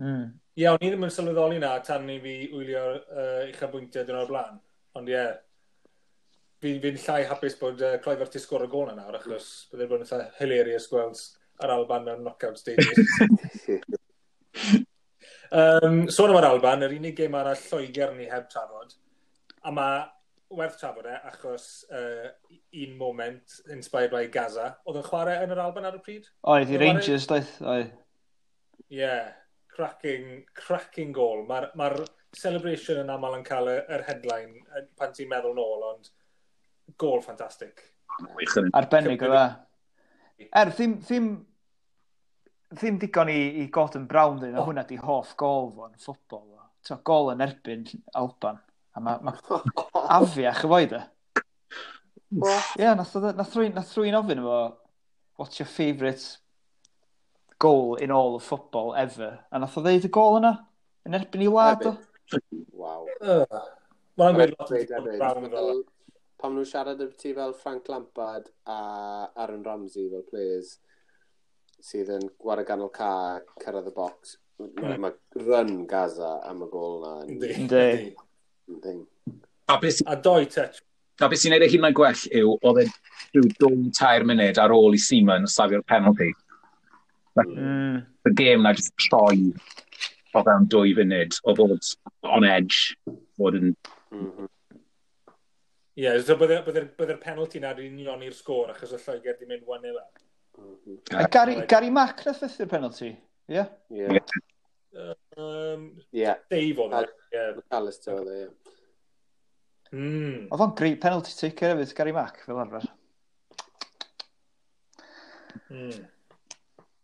Mm. Iawn, yeah, ni ddim yn sylweddoli na tan ni fi wylio uh, eich abwyntiau dyn o'r blaen. Ond ie, yeah, fi'n fi llai hapus bod uh, Clive Artis sgwr y gol nawr, achos byddai'n e bod yn eitha hilarious gweld yr Alban yn knockout stages. um, sôn am yr Alban, yr unig gêm arall Lloegr ni heb trafod, a mae werth trafod e, achos uh, un moment inspired by Gaza, oedd yn chwarae yn yr Alban ar y pryd? Oedd, i Rangers, doedd, oedd. Ie, yeah, cracking, cracking goal. Mae'r ma celebration yn aml yn cael yr headline pan ti'n meddwl nôl, ond gol ffantastig. Arbennig o dda. E. Er, ddim, ddim, ddim digon i, i Gordon Brown dyn, oh. hwnna di hoff gol fo'n ffobol. Fo. gol yn erbyn Alban. A mae ma afiach y foedd e. Ie, yeah, nath, nath, nath rwy'n ofyn efo, what's your favourite goal in all of football ever? A nath o ddeud y gol yna? Yn erbyn i wlad o? Waw. Mae'n gweud lot o pam nhw'n siarad ambytu fel Frank Lampard a Aaron Ramsey fel players sydd yn gwarae ganol ca, cyrraedd y box Mae ma run Gaza am y gol na. Ynddi. Ynddi. A beth a doi touch. A beth sy'n neud ei hunan gwell yw, oedd e rhyw dwy tair munud ar ôl i Seaman safio'r penalty. Mm. The game na just troi o fewn dwy funud, o fod on edge, fod yn mm -hmm. Ie, yeah, so bydde'r bydde, bydde penalty na dwi'n union i'r sgôr achos y Lloegr di mynd 1-0. A Gary, Gary Mac na thythu'r penalty? Ie? Ie. Ie. Dave o'n McAllister e, oedd e, ie. Mm. Oedd o'n great penalty taker hefyd, Gary Mac, fel arfer. Mm.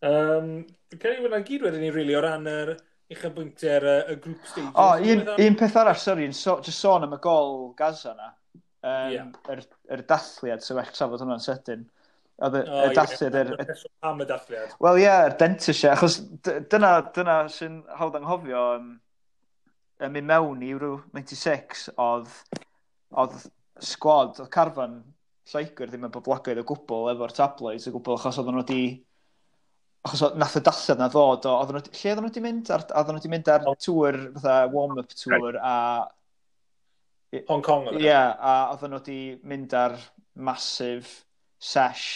Um, Cari, wna gyd wedyn ni, really, o ran yr eich y bwyntiau'r y, y grŵp stage. O, un, un peth arall, sori, so, just sôn am y gol Gaza na um, yeah. yr, yr dathliad, so well trafod hwnna'n sydyn. Oedd y, oh, y dathliad... Yeah. Er, am y dathliad. Wel, ie, yeah, yr dentist, achos dyna, dyna sy'n hawdd anghofio um, yn mynd mewn i rhyw 96 oedd, oedd sgwad, oedd carfan Lloegr ddim yn boblogaidd o gwbl efo'r tabloids o gwbl achos oedden nhw wedi achos o, nath y dallad na ddod o, oedden nhw, lle oedden nhw wedi mynd? Ar, oedden nhw wedi mynd ar tŵr, fatha warm-up tŵr a Hong Kong oedd e? Ie, yeah, a oedden nhw wedi mynd ar massive sesh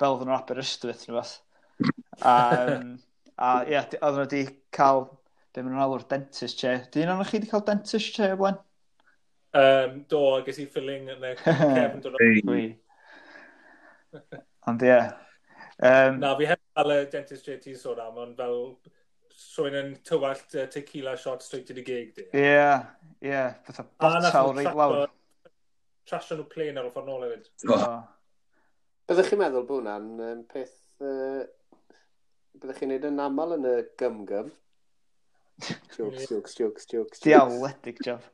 fel oedden nhw'n Aberystwyth neu beth. Um, a ie, yeah, oedden nhw wedi cael, be maen nhw'n alw'r dentist chair. Dyn nhw'n chi wedi cael dentist chair o blaen? Um, do, a ges i filling yn cef cefn dod o'r... Ond ie. Um, Na, fi heb cael y dentist chair ti'n sôn am, ond fel swy'n yn tywallt uh, tequila shot straight to the gig di. Ie, yeah, ie. Yeah. Fytha botel reit lawr. Trasio nhw plen ar y ffordd nôl hefyd. Oh. Byddech chi'n meddwl bod hwnna'n um, peth... Uh, Byddwch chi'n neud yn aml yn y gym-gym? Jokes, jokes, jokes, jokes. Diawledig, Jeff.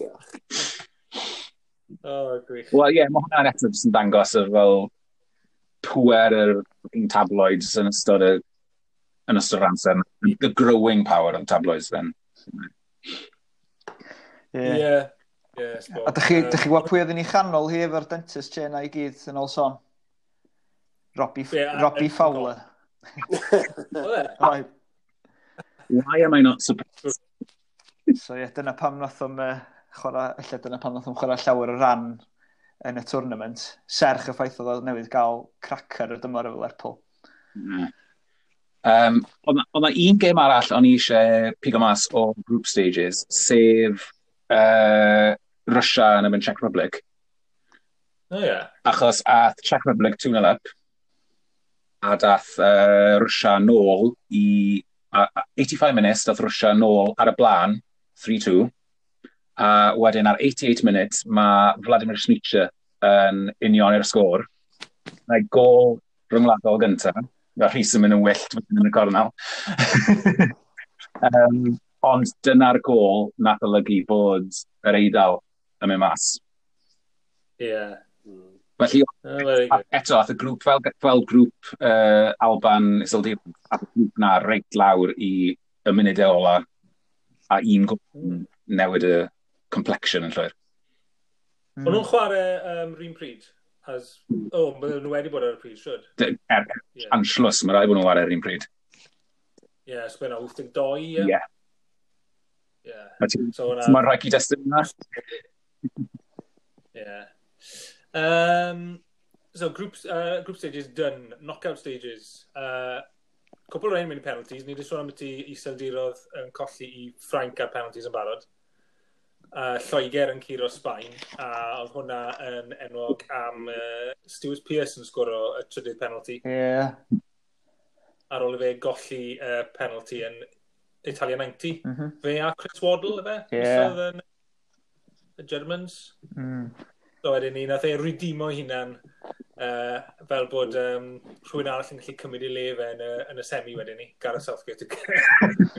Diolch. Oh, gwych. Wel, ie, yeah, mae hwnna'n eto jyst yn dangos y fel pwer yr tabloids yn ystod y yn ystod yr amser. The growing power of tabloids then. Yeah. yeah. Yes, yeah, a dych chi, dych chi gweld pwy oedd yn ei chanol hi efo'r dentist che na i gyd yn ôl son? Robbie, yeah, Robbie Fowler. right. Why am I not surprised? so yeah, dyna pam nath o'n uh, chwarae, lle dyna pam nath o'n chwarae llawer o ran yn y tournament. Serch y ffaith oedd o newydd gael cracker y dymor efo Lerpwl. Mm. Um, Oedd na un gêm arall o'n i eisiau pigo mas o group stages, sef uh, Russia yn ymwneud Czech Republic. Oh, yeah. Achos ath Czech Republic 2-0 up, a dath uh, Russia nôl i... Uh, 85 minutes dath Russia nôl ar y blaen, 3-2. A wedyn ar 88 minutes mae Vladimir Smicha yn union i'r sgôr. Mae gol rhyngwladol gyntaf Mae Rhys yn mynd yn wyllt yn y cornel. um, ond dyna'r gol nath olygu bod yr eidl yn mynd mas. Ie. Yeah. Mm. Felly, oh, eto, ath y grŵp, fel, fel grŵp uh, Alban Isildir, ath y grŵp na reit lawr i y munudau e ola a un gol hmm. newid y complexion yn llwyr. Mm. O'n nhw'n chwarae um, rhywun pryd? As, O, oh, maen nhw wedi bod ar y pryd, siwr. Er, yeah. anslws, mae rai bod nhw ar yr un pryd. Ie, yeah, so mae'n 82, ie? Ie. Ie. So, mae'n rhaid i destyn yna. Ie. Um, so, group, uh, group stages done, knockout stages. Uh, cwpl o rhain mynd i penalties, ni wedi sôn am y ti iseldirodd yn colli i Ffrainc ar penalties yn barod uh, Lloegr yn curo Sbaen, a oedd hwnna yn enwog am uh, Stuart Pearce yn sgoro y trydydd penalty. Ie. Yeah. Ar ôl i fe golli uh, penalty yn Italia 90. Mm -hmm. Fe a Chris Waddle, efe? Ie. Yeah. Yn, y Germans. Mm. So wedyn ni, nath e redeemo hunan uh, fel bod um, rhywun arall yn gallu cymryd i le fe yn y, yn y semi wedyn ni, Gareth Southgate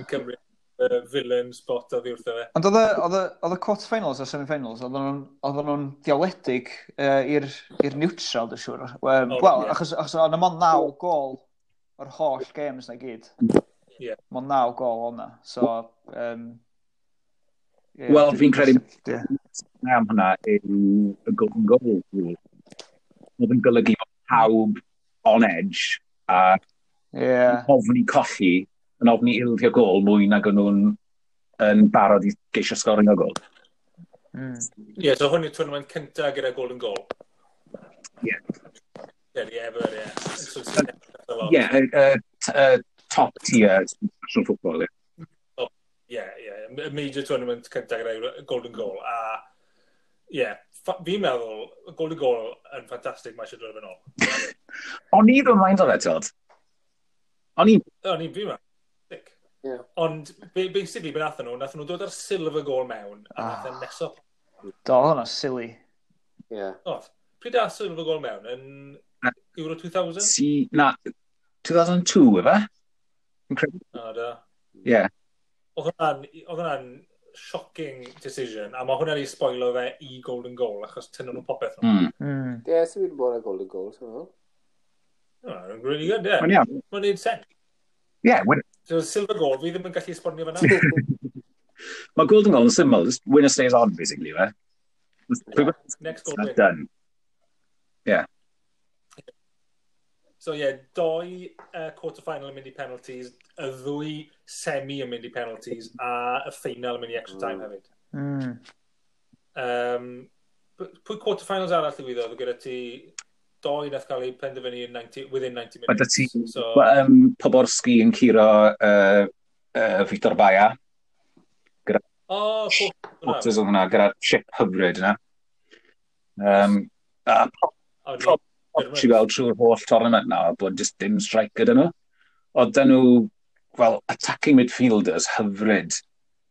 yn cymryd uh, villain spot oedd i wrtho fe. Ond oedd y quarter-finals a semi-finals, oedden nhw'n diawledig uh, i'r neutral, dwi'n siŵr. Um, Wel, yeah. achos, achos oedd yma naw gol o'r holl games na gyd. Yeah. Mae naw gol o'na. So, um, yeah, Wel, fi'n credu am hwnna yw y golden goal. Oedd yn golygu pawb on edge a yeah. ofni colli yn ofni ildio gol mwy nag o'n nhw'n yn barod i geisio sgorio gol. Mm. Ie, yeah, so hwn yw'r tournament cyntaf gyda golden goal. Ie. Ie, ever, ie. Ie, top tier national football, ie. Ie, ie. y Major tournament cyntaf gyda golden goal. A, ie, yeah, fi'n meddwl, golden goal yn ffantastig, mae eisiau dod yn ôl. O'n i ddim yn mind o fe, Todd? O'n i... O'n i, fi'n meddwl. Yeah. Ond, basically, be nath nhw, nath nhw dod ar silver goal mewn, a ah. nath yn nesop. Do, hwnna silly. Yeah. O, pryd a silver goal mewn, yn Euro 2000? Si, na, 2002, efe? Incredible. O, da. Yeah. Oedd hwnna'n shocking decision, a mae hwnna'n ei spoilo fe i golden goal, achos tynnu nhw popeth. Mm. Mm. Ie, yeah, sy'n bod y golden goal, sy'n meddwl. Mae'n really good, ie. Yeah. Mae'n iawn. Mae'n neud sense yeah, win it. So, silver goal, fi ddim yn gallu esbonio fyna. Mae golden goal yn syml, just winner stays on, basically, fe. Yeah. Next goal win. Done. Yeah. So ie, yeah, doi uh, quarter-final yn mynd i penalties, y ddwy semi yn mynd i penalties, a y final yn mynd i extra time mm. hefyd. Mm. Um, pwy quarter-finals arall ddigwyddodd gyda ti doi nath cael ei penderfynu 90, within 90 minutes. Mae dy ti so... um, Poborski yn curo uh, uh, Victor Baia. Gyda oh, shotters o'n hwnna, gyda ship hyfryd yna. Um, a problem ti weld trwy'r holl tournament na, bod just dim strike gyda nhw. Oedd dyn nhw, well, attacking midfielders hyfryd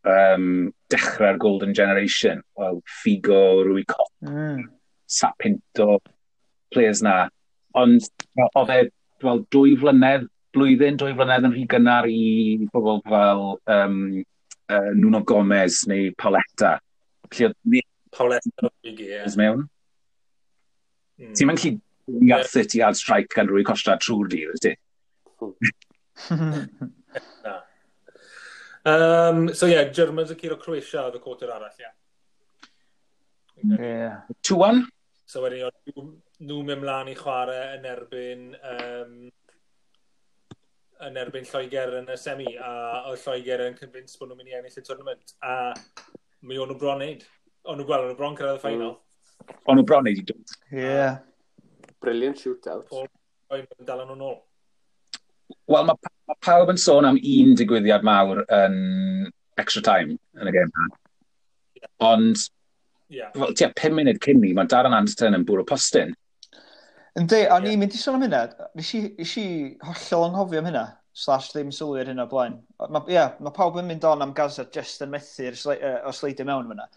um, dechrau'r Golden Generation. Wel, Figo, Rui Cop, mm. Sapinto, players na. Ond oedd e, wel, dwy flynedd, blwyddyn, dwy flynedd yn rhy gynnar i bobl fel um, uh, Nuno Gomez neu Pauletta. Lle oedd ni... Pauletta, ie. mewn. Mm. Ti'n mynd chi lli gathu ti ar strike gan rwy costa trwy'r dydd, ydy? um, so ie, yeah, Germans yn curo Croatia oedd y cwtr arall, ie. Yeah. Yeah. 2-1? So wedyn, nhw mynd mlaen i chwarae yn erbyn um, yn erbyn Lloegr yn y semi a oedd Lloegr yn convinced bod nhw'n mynd i ennill y tournament a mi o'n nhw bron neud. O'n nhw gweld, o'n nhw bron cyrraedd y mm. ffainal. O'n nhw bron neud i dod. Yeah. Brilliant shootout. O'n nhw'n dal nhw'n ôl. Wel, mae ma pawb yn sôn am un digwyddiad mawr yn extra time yn y game. Yeah. Ond, yeah. fel, tia 5 munud cyn ni, mae Darren Anderton yn bwrw postyn. Yndi, o'n i'n mynd i sôn am hynna. Nes i hollol anghofio am hynna, slash ddim sylwi ar hynna blaen. Mae yeah, ma pawb yn mynd on am Gaza just yn methu'r o sleidio mewn fyna.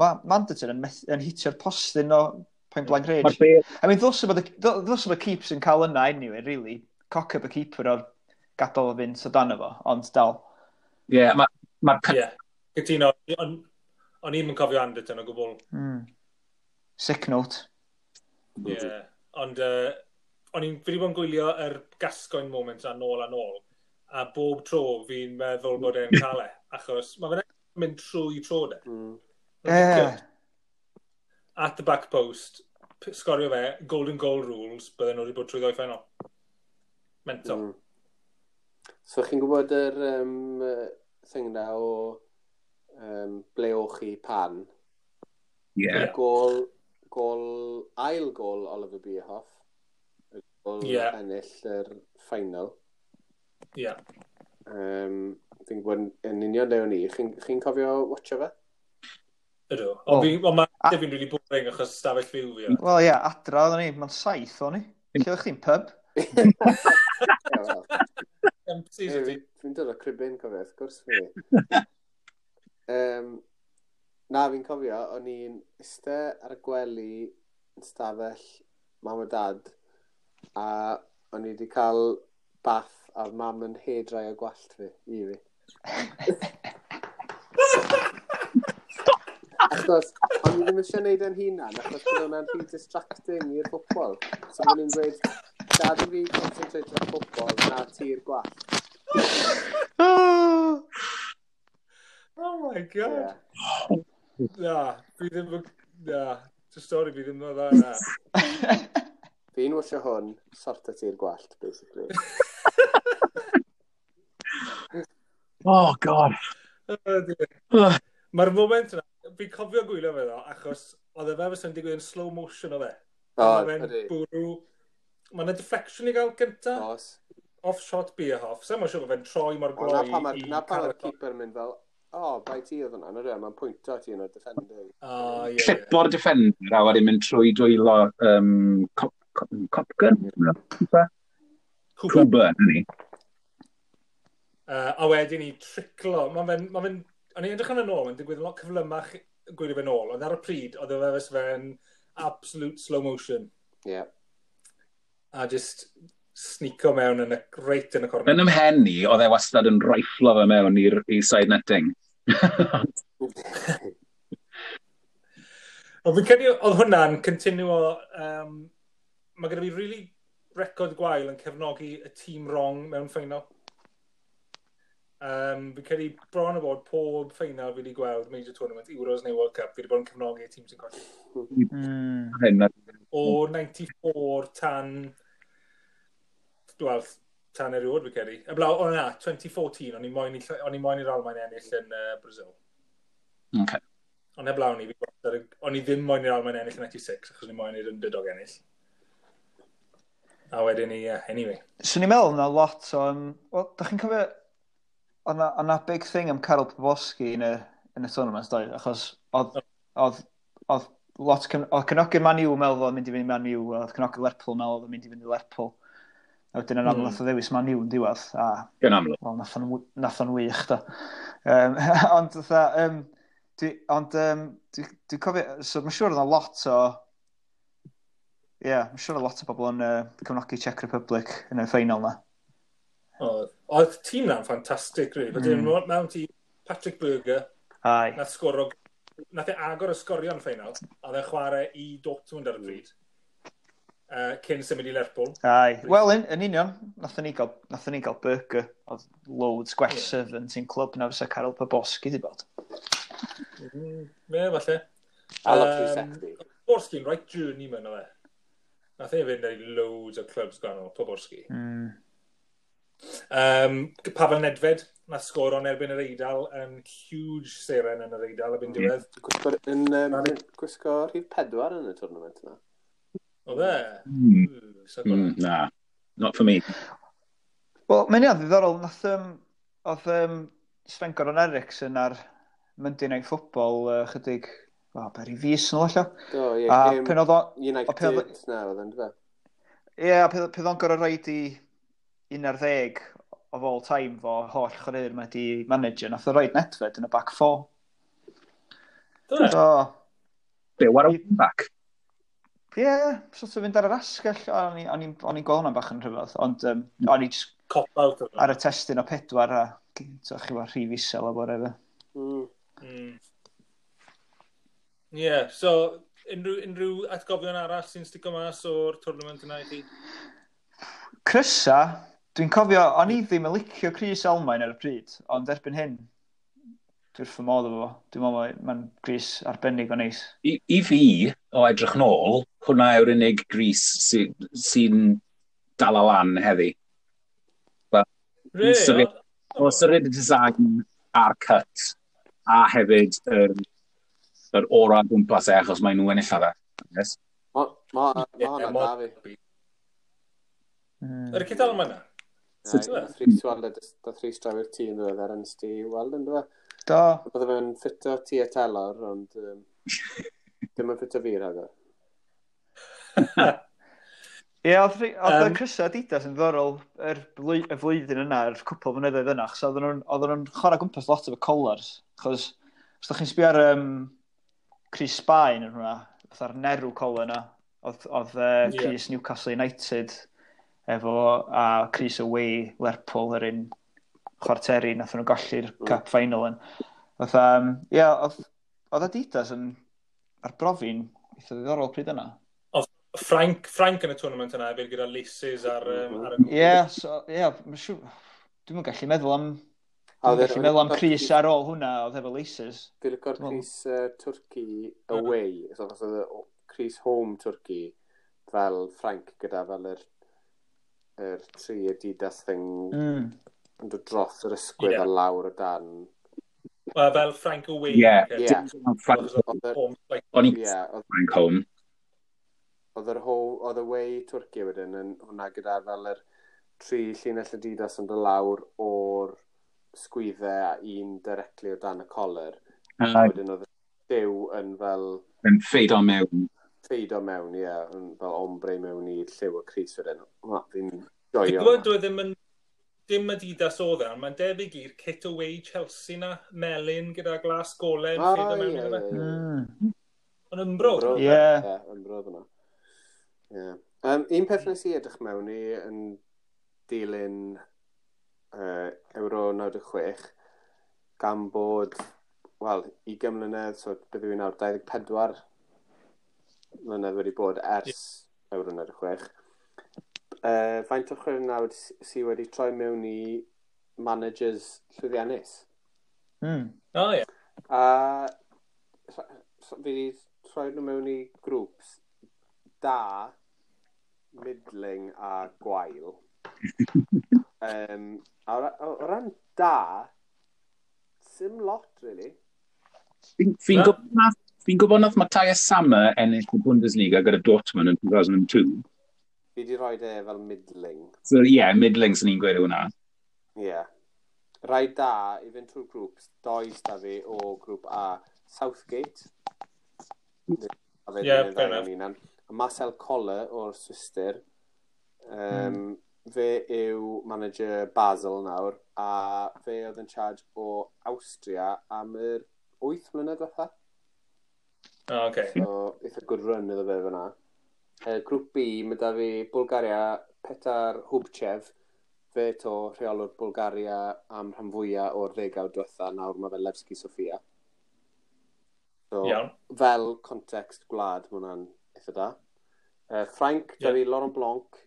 Mae Manderton yn, yn hitio'r postyn o Pen Blanc Ridge. I mean, ddws yma y keeps yn cael yna anyway, really. Cock up y keeper o'r gadael o fynd o dan efo, ond dal. Ie, yeah, mae'r... Ma Ie, yeah. Gytuno, o'n i'm yn cofio Anderton o gwbl. Mm. Sick note. Ie. Yeah. Ond uh, o'n i'n wedi bod yn gwylio yr gasgoen moment a nôl a nôl. A bob tro fi'n meddwl bod e'n cael e. Achos mae fe'n mynd trwy tro de. Mm. Yeah. At the back post, sgorio fe, golden goal rules, bydden nhw wedi bod trwy ddoi ffenol. Mental. Mm. So chi'n gwybod yr um, thing na o um, ble o'ch chi pan? Ie. Yeah. Gol gol, ail gol Oliver Bierhoff. Y gol yeah. ennill yr ffainal. Ie. Yeah. Um, Fi'n gwybod yn union le o'n i. Chi'n chi cofio watcha fe? Ydw. Ond oh. fi'n mae fi'n rili really boring achos stafell fyw fi. Wel ie, yeah, adra oedden ni. Mae'n saith o'n ni. Lle o'ch chi'n pub? Fi'n dod o crybyn cofio, wrth gwrs fi. Um, Na, fi'n cofio, o'n i'n iste ar y gwely yn stafell mam a dad a o'n i wedi cael bath a mam yn hedrau o gwallt fi, i fi. achos, o'n i ddim eisiau gwneud yn hunan, achos bydd hwnna'n rhy distracting i'r ffwbol. So o'n i'n dweud, dad i fi concentrate ar ffwbol na ti'r gwall. oh my god. Yeah. Na, fi ddim yn... Na, dy stori fi ddim yn dda na. Fi'n wisio hwn, sorta ti'r gwallt, basically. oh, god. Mae'r moment yna, fi'n cofio gwylio fe ddo, achos oedd e fe fes yn digwydd yn slow motion o fe. O, ydy. Bwrw. Mae yna deflection i gael gynta. Os. Off-shot, be-off. Sa'n mwyn siŵr bod fe'n troi mor gloi. Na pa mae'r keeper mynd fel, oh, bai ti oedd hwnna, nid mae'n pwyntio ti yn o'r defender. Oh, ie. Clipor defender, a wedyn mynd trwy dwylo um, cop, cop, Copgun? Cooper? Cooper, na ni. Uh, a wedyn i triclo, mae'n mynd, ma o'n i edrych yn y nôl, mae'n digwydd yn lot cyflymach gwirio'n fe nôl, ond ar y pryd, oedd e fes fe'n absolute slow motion. Ie. Yeah. A just snico mewn yn y, reit yn y corner. Yn ymhen ni, oedd e wastad yn roiflo fe mewn i'r side netting. Ond fi'n credu oedd hwnna'n continuo... Um, mae gyda fi rili really record gwael yn cefnogi y tîm wrong mewn ffeinal. Um, fi'n credu bron o bod pob ffeinal fi wedi gweld major tournament, Euros neu World Cup, fi wedi bod yn cefnogi y tîm sy'n colli. Mm. O 94 tan... Wel, tan eriod, fi cedi. blaw, o na, 2014, o'n i moyn i'r Almain ennill yn uh, Brazil. Okay. Ond heblaw ni, o'n i ddim moyn i'r Almain ennill yn 96, achos o'n i moyn i'r underdog ennill. A wedyn ni, uh, anyway. So ni'n meddwl na lot o... Um, Wel, da chi'n cofio... O'na na big thing am Carol Poboski yn y, yn y tournament, doi, achos oedd... Oedd... Oedd lot... Oedd cynogi'r Man U meddwl oedd mynd i fynd i Man U, oedd cynogi'r Lerpwl meddwl oedd mynd i fynd i Lerpwl. A wedyn yn amlwg mm. o ddewis ma'n niwn diwedd. A, Yn amlwg. Wel, nath o'n wych, da. Um, ond, dda, um, dwi, ond, um, dwi'n dwi, dwi cofio, so mae'n siŵr oedd yna lot o, ie, yeah, mae'n siŵr oedd lot o bobl yn uh, cefnogi Czech Republic yn y ffeinal na. Oedd, oedd tîm na'n ffantastig, rwy'n. Mm. Oedd mewn tîm Patrick Berger, Ai. nath sgoro, nath e agor y sgorion ffeinal, a dde chwarae i Dortmund ar y bryd. Mm uh, cyn symud i Lerpwl. Ai, wel, yn, yn union, nathon ni gael, nathon ni gael burger oedd loads gwell yeah. yn clwb na fysa Carol Poboski di bod. Mm-hmm. Mm, me, falle. I love 360. Um, Poborski'n right journey mewn o fe. Nath e fynd ar loads o clubs gwahanol, Poborski. Mm. Um, Pavel Nedved, na sgor o'n erbyn yr Eidal, yn huge seren yn yr Eidal y byn diwedd. Yn um, gwisgo rhif pedwar yn y tournament yna. O fe? Mm. Mm, na, not for me. Wel, mae'n iawn ddiddorol, nath, um, oedd um, Sven Goron Eriksson ar Monday Night Football uh, chydig, o, oh, beri fus yn allo. Do, ie, yeah, pen oedd o... United, na, oedd yn dweud. Ie, a pen o'n gorau roed i 11 of all time fo holl chryr mae di manager, nath o roed Netfed yn y back four. Do, so, Be, what a wing back? Ie, yeah, sort of fynd ar yr asgell, o'n i'n gweld hwnna'n bach yn rhyfedd, ond um, o'n i just Cop-out ar y testyn o pedwar a chi fo rhif isel o bore fe. Mm. Mm. Yeah, so unrhyw, unrhyw atgofion arall sy'n stico mas o'r tournament yna i chi? Crysa, dwi'n cofio, o'n i ddim yn licio Chris Almain ar y pryd, ond erbyn hyn, Dwi'n ffordd modd efo fo. Dwi'n meddwl mae'n ma gris arbennig o neis. I, I fi, o edrych nôl, hwnna yw'r unig gris sy'n sy, dal o lan heddi. Re, o syried y design a'r cut, a hefyd yr um, er ora gwmpas e, achos mae nhw ennill ar e. Yes. Mae hwnna da fi. Hmm. Yr cydal yma na? Da three-star i'r tîm dweud ar yn sti weld yn dweud. Do. Oedd fe'n ffito ti a telor, ond um, dim yn ffito fi rhaid o. Ie, oedd y crysau didas yn ddorol er y flwyddyn yna, yr er cwpl fynyddoedd yna, chos oedden nhw'n chwarae gwmpas lot efo collars, chos os ydych chi'n sbio ar um, Chris Spine yn hwnna, fatha'r nerw colar yna, oedd uh, Chris yeah. Newcastle United efo, a Chris Away Lerpwl yr un chwarteri, nath nhw golli'r mm. cup final yn. Oedd, um, ia, oedd, oedd Adidas yn arbrofi'n eitha ddiddorol pryd yna. Oedd Frank, Frank yn y tournament yna, efo'r gyda laces ar... Um, ar Ie, yeah, so, yeah. Dwi'n gallu meddwl am... Dwi'n e gallu meddwl am Chris ar ôl hwnna, oedd efo laces. Dwi'n lygo'r Chris uh, Turkey away, so oedd e, Chris home Turkey fel Frank gyda fel yr, yr tri Adidas thing mm yn dod dros yr ysgwydd yeah. a lawr y dan. Well, fel Frank Owen. Ie. O'n i Frank Home. Oedd yr oedd y wei Twrci wedyn yn hwnna gyda fel yr tri llinell y didas yn dod lawr o'r sgwyddau a un directly o dan y coler. Uh, wedyn oedd dew yn fel... Yn ffeido mewn. Ffeido mewn, ie. Yeah, fel ombre mewn i lliw y Cris wedyn. Fi'n joio. Dwi'n gwybod, dwi ddim yn dim Adidas oedd e, mae'n debyg i'r kit away Chelsea na, melyn gyda glas golen. Ah, hmm. ie, ie, ie. Ond ymbrodd. Ie. Ymbrodd yna. Ie. Um, un peth hmm. nes i edrych mewn i yn dilyn uh, Euro 96 gan bod, wel, i gymlynedd, so byddu fi'n nawr 24 mlynedd wedi bod ers yeah. Euro 96 uh, faint o chwyrnawd sydd wedi troi mewn i managers llwyddiannus. Mm. O, oh, ie. Yeah. A so, fi wedi troi nhw mewn i grŵps da, middling a gwael. um, a o ran da, sim lot, really. Fi'n gwybod nath, fi gwybod nath Matthias Sammer ennill y Bundesliga gyda Dortmund yn 2002. Fi di rhoi e fel middling. So, ie, yeah, middling sy'n ni'n gweud hwnna. Ie. Yeah. Rai da i fynd trwy'r grŵp, does da fi o grŵp A, Southgate. Ie, yeah, fair Marcel Coller o'r Swister. Um, mm. Fe yw manager Basel nawr, a fe oedd yn charge o Austria am yr 8 mlynedd fatha. O, oh, okay. So, eitha good run iddo fe fyna. Uh, grŵp B, mae da fi Bulgaria, Petar Hubchev, fe to rheolwr Bulgaria am rhan fwyaf o'r ddegawd diwetha, nawr mae fe Levski Sofia. So, Iawn. Fel context gwlad, mae hwnna'n eitha da. Uh, Frank, yeah. da fi Laurent Blanc,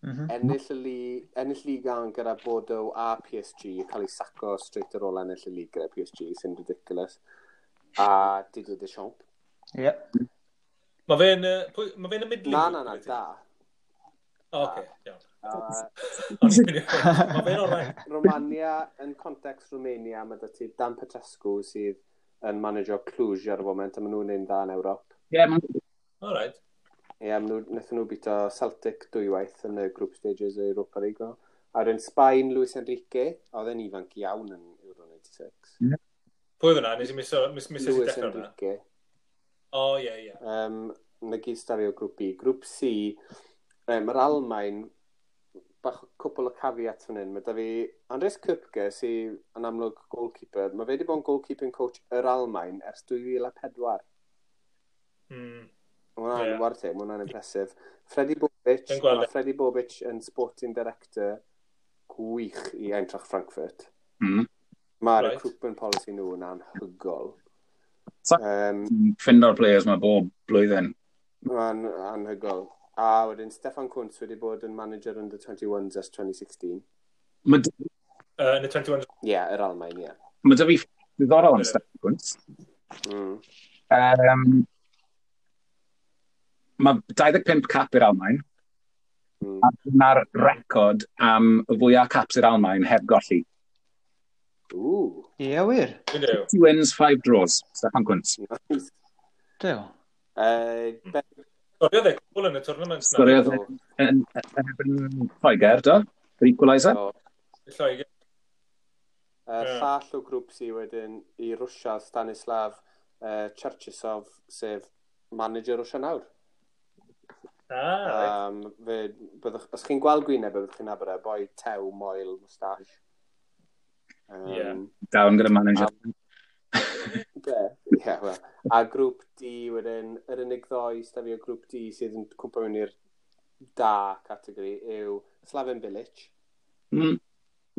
Mm -hmm. ennill, y lig, ennill gyda Bordeaux a PSG, cael ei saco straight ar ôl ennill y lig gyda PSG, sy'n ridiculous. A Didier Deschamps. Ie. Yeah. Mae fe'n ma fe y midling? Na, na, na, da. O, oce, iawn. Mae fe'n orau. Romania, yn context Romania, mae dy ti Dan Petrescu sydd yn manager Cluj ar y foment, a maen nhw'n un da yn Ewrop. Ie, yeah, maen All right. Ie, yeah, wnaethon nhw bito Celtic dwywaith yn y group stages o Europa League. A rwy'n Sbaen, Luis Enrique, oedd e'n ifanc iawn yn Euro 96. Yeah. Pwy fyna? Nes i mis, mis, mis, mis Luis Enrique. O, ie, ie. Um, na gyd stafio grŵp B. Grŵp C, um, yr Almain, bach cwpl o cafiat fan hyn. Mae da fi Andres Kupke, sy'n yn amlwg goalkeeper. Mae fe wedi bod yn goalkeeping coach yr Almain ers 2004. Mm. Mae hwnna'n yeah. warte, mae hwnna'n impresif. Freddy Bobic, e. Freddy Bobic yn sporting director gwych i Eintracht Frankfurt. Mm. Mae'r right. recruitment policy nhw yn anhygol. Um, Ffindo'r players mae bob blwyddyn. Mae'n anhygol. A wedyn Stefan Cwns wedi bod yn manager under 21s ers 2016. Mae... Uh, yn y 21s? Ie, yeah, yr Almain, ie. Yeah. Mae dy fi ddiddorol yn Stefan Cwns. Mm. Um, mae 25 cap i'r Almain. Mm. A dyna'r record am y fwyaf caps i'r Almain heb golli. Ooh. Ie, wir. 50 wins, 5 draws. Stefan Cwnt. Dew. Hmm. Storiodd e cwbl yn y tournament. Storiodd yn erbyn Lloegr, do? Yr equaliser? Lloegr. Uh, Llall o grŵp si wedyn i Rwsia, Stanislav uh, Cherchisov, sef manager Rwsia nawr. Ah, um, fe, byddwch, os chi'n gweld gwyneb, byddwch chi'n nabod e, boi tew, moel, moustache. Um, yeah. Down gyda manager. Um, yeah, well. A grŵp D wedyn, yr unig ddoi stafio grŵp D sydd yn cwmpa mewn i'r da categori yw Slaven Bilic. Mm.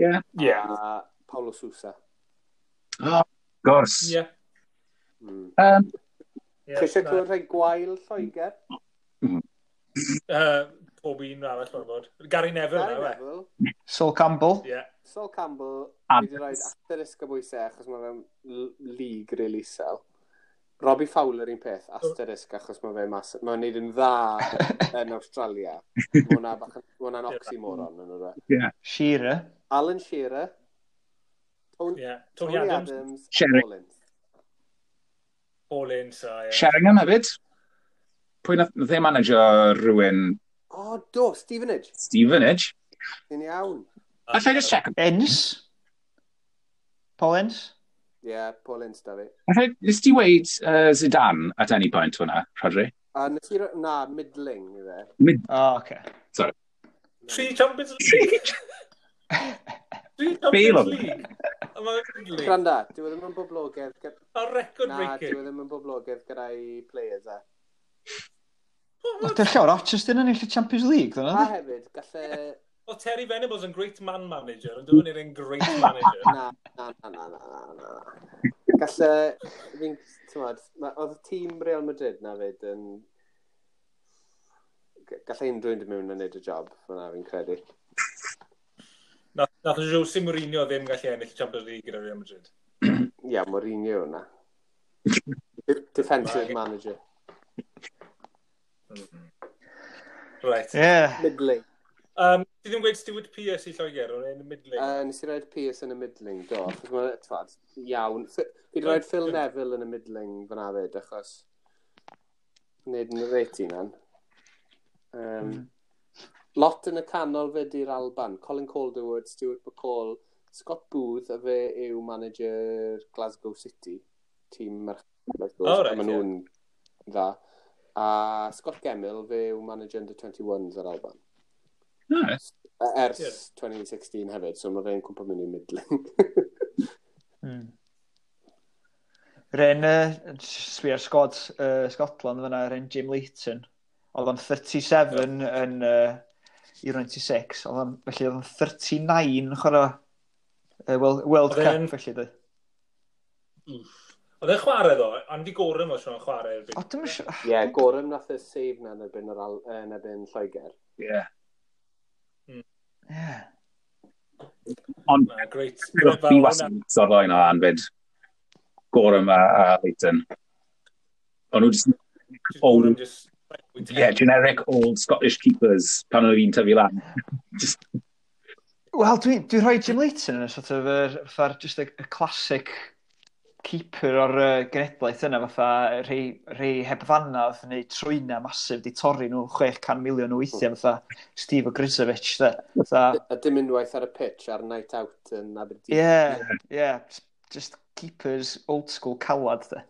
Yeah. A yeah. Paulo Sousa. Oh, gors. Yeah. Mm. Um, yeah, Cysio clywed rhai gwael Lloegr? Mm. uh, pob un arall, mae'n bod. Gary Neville, Gary Neville. Sol Campbell. Yeah. Sol Campbell, fi wedi rhoi asterisg y bwysau achos mae fe'n lig really sel. Robbie Fowler un peth, asterisg achos mae fe mas... Mae'n neud yn dda yn Australia. Mae hwnna'n oxymoron yn o'r Yeah. Shearer. Alan Shearer. Tony, yeah. Tony, Tony Adams. Adams Sherry. Collins. Collins, a... Yeah. Sheringham hefyd. Pwy na ddim e manager rhywun... O, oh, do, Stevenage. Stevenage. Yn iawn. Alla I just check Ens? Paul Ens? Ie, Yeah, Paul Ince, da fi. Alla I, nes ti weid uh, Zidane at any point hwnna, Rodri? A nes ti... Na, middling, i fe. Mid... O, oh, okay. Sorry. Tri Champions League. Tri Champions League. Granda, dwi e ddim yn boblogaidd. A record breaking. Na, dwi e ddim yn boblogaidd gyda'i players e. Oedd llawer Rochester yn ennill y Champions League, dyna? A hefyd, gallai Well, Terry Venables yn great man manager, ond dwi'n e un great manager. na, na, na, na, na, na, na. Galle, fi'n, tymod, oedd y tîm Real Madrid na fyd yn... Galle unrhyw'n dim mewn yn neud y job, fyna fi'n credu. Nath o Jose Mourinho ddim gallu ennill Champions League gyda Real Madrid. Ia, Mourinho yna. Defensive manager. Mm-hmm. Right. Yeah. Midlake. Um, ti ddim gweud Stuart Pearce i Lloegr o'n un y midling? Uh, nes i roed Pearce yn y midling, do. Achos mae'n twad, iawn. Fi wedi roed Phil Neville yn y midling fan afed, achos... Nid yn y reit i nan. Um. Hmm. Lot yn y canol fe di'r Alban. Colin Calderwood, Stuart McCall, Scott Booth, a fe yw manager Glasgow City. Tîm merched. Oh, right, Maen nhw'n yeah. dda. A Scott Gemmell, fe yw manager under 21s ar Alban. Right. Ers yeah. 2016 hefyd, so mae fe'n cwmpa mynd i midling. mm. Ren, uh, swi ar Scott, uh, Scotland fyna, Ren Jim Leighton, oedd o'n 37 yeah. yn uh, i 96, oedd o'n, felly oedd o'n 39 yn chwarae uh, World, World Cup, en... felly dwi. Oedd e'n chwarae ddo, Andy Gorham ond di gorym o siwn chwarae. Ie, yeah, gorym nath y save na yn erbyn, yr, yn erbyn Lloegr. Ie. Yeah. Yeah. Ond, yeah, great. Fi wasyn sort o'n anfyd. Gorham a, a Leighton. Ond nhw just... Old, just, yeah, generic old Scottish keepers pan oedd fi'n tyfu lan. just... Wel, dwi'n dwi rhoi Jim Leighton yn y sort of, er, just a, a classic keeper o'r uh, genedlaeth yna, fatha rhei, rhei heb fannaf neu trwyna masif di torri nhw 600 miliwn o weithiau, hmm. fatha Steve Ogrizovic, dda. Fatha... A dim unwaith ar y pitch ar night out yn Aberdeen. Yeah, yeah, just keepers old school calad, dda.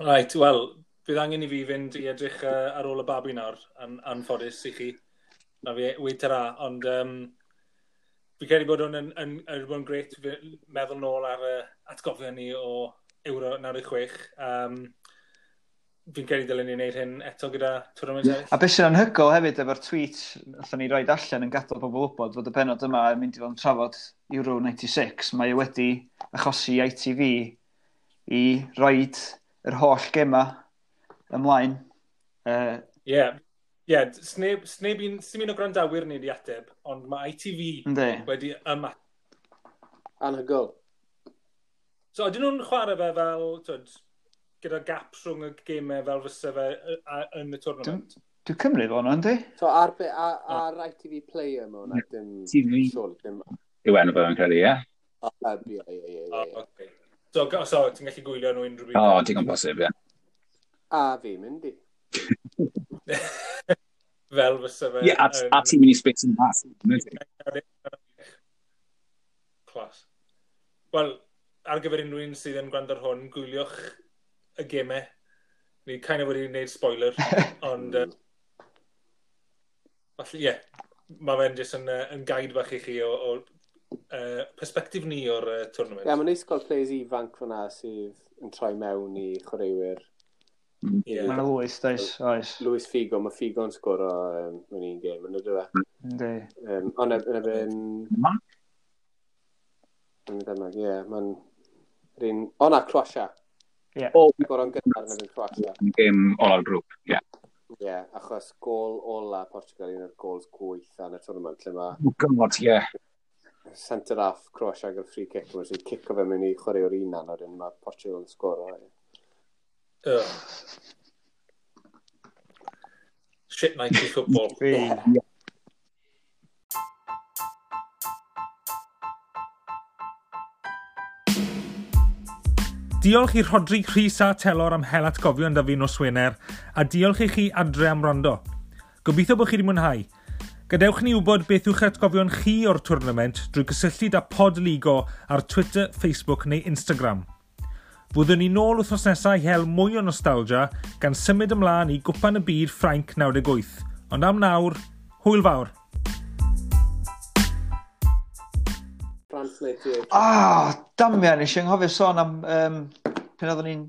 Right, wel, bydd angen i fi fynd i edrych uh, ar ôl y babi nawr, an anffodus i chi. Na fi, weiter a, ond... Um, Fi credu bod hwn yn, yn, yn, yn gret meddwl nôl ar y atgofio ni o Euro 96. Um, fi'n credu dylen ni wneud hyn eto gyda tournament eraill. A beth sy'n anhygol hefyd efo'r tweet allan ni roi allan yn gadael pobl wybod fod y penod yma yn mynd i fod yn trafod Euro 96, mae e wedi achosi ITV i roed yr holl gema ymlaen. Ie. Uh, yeah yeah, sneb, sneb un, sy'n un o grandawyr ni wedi ateb, ond mae ITV Ynddi. wedi yma. Anhygol. So, ydyn nhw'n chwarae fe fel, twyd, gyda gap rhwng y gemau fel fysa fe y- a- yn y tournament? Dwi'n cymryd o'n o'n di? So ar, be, ar, ar ITV Player mae hwnna, dim... TV. Surely, dim... Yw enw fe yn credu, ie? O, ie, ie, ie, O, ie. okay. So, ga- so ti'n gallu gwylio nhw unrhyw O, byd? digon bosib, ie. A fi mynd i. fel fysa fe... Ie, a ti'n mynd i spit yn bas. Clas. Wel, ar gyfer unrhyw un sydd yn gwrando ar hwn, gwyliwch y gemau. Ni kind of wedi gwneud spoiler, ond... Uh, falle, ie. Yeah, mae fe'n jyst yn, uh, yn gaid bach i chi o, o uh, perspektif ni o'r uh, tournament. Ie, yeah, mae'n neis gweld players ifanc fyna sydd yn troi mewn i chwaraewyr Yeah. Mae'n Lewis, does, oes. Lewis Figo, mae Figo'n sgwr o um, yn un gêm, yn ydw e? Ynddi. Um, ond yn ebyn... Ma? Yn ddemag, ie. Mae'n... Rhin... O na, Croatia. Ie. Yeah. O, gwrdd o'n gynnar yn ebyn Croatia. Gêm ola'r grŵp, ie. Yeah. Ie, yeah, achos gol ola Portugal un o'r gols gwyth yn y tournament lle mae... Oh, God, ie. Yeah. Centre half Croatia gyda free kick, mae'n sy'n cico fe mewn i chwarae o'r unan, a wedyn mae Portugal yn sgoro. Ie. Ugh. Shit 90s football. Diolch i Rodri Rhys a Telor am hel atgofion da fi nos Wener, a diolch i chi adre am rando. Gobeithio bod chi wedi mwynhau. Gadewch ni wybod beth yw'ch atgofion chi o'r twrnament drwy gysylltu â Podligo ar Twitter, Facebook neu Instagram. Fyddwn ni nôl wrthnos nesaf i hel mwy o nostalgia gan symud ymlaen i gwpan y byd Ffrainc 98. Ond am nawr, hwyl fawr! France 98. Ah, damia, nes i anghofio sôn am um, pen oeddwn ni'n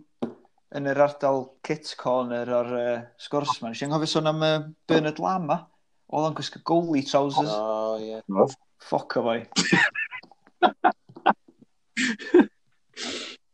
yn yr ardal kit corner o'r uh, sgwrs ma. Nes i anghofio sôn am uh, Bernard Lama. Oedd o'n gwisgo goalie trousers. Oh, yeah. Ffoc o fai.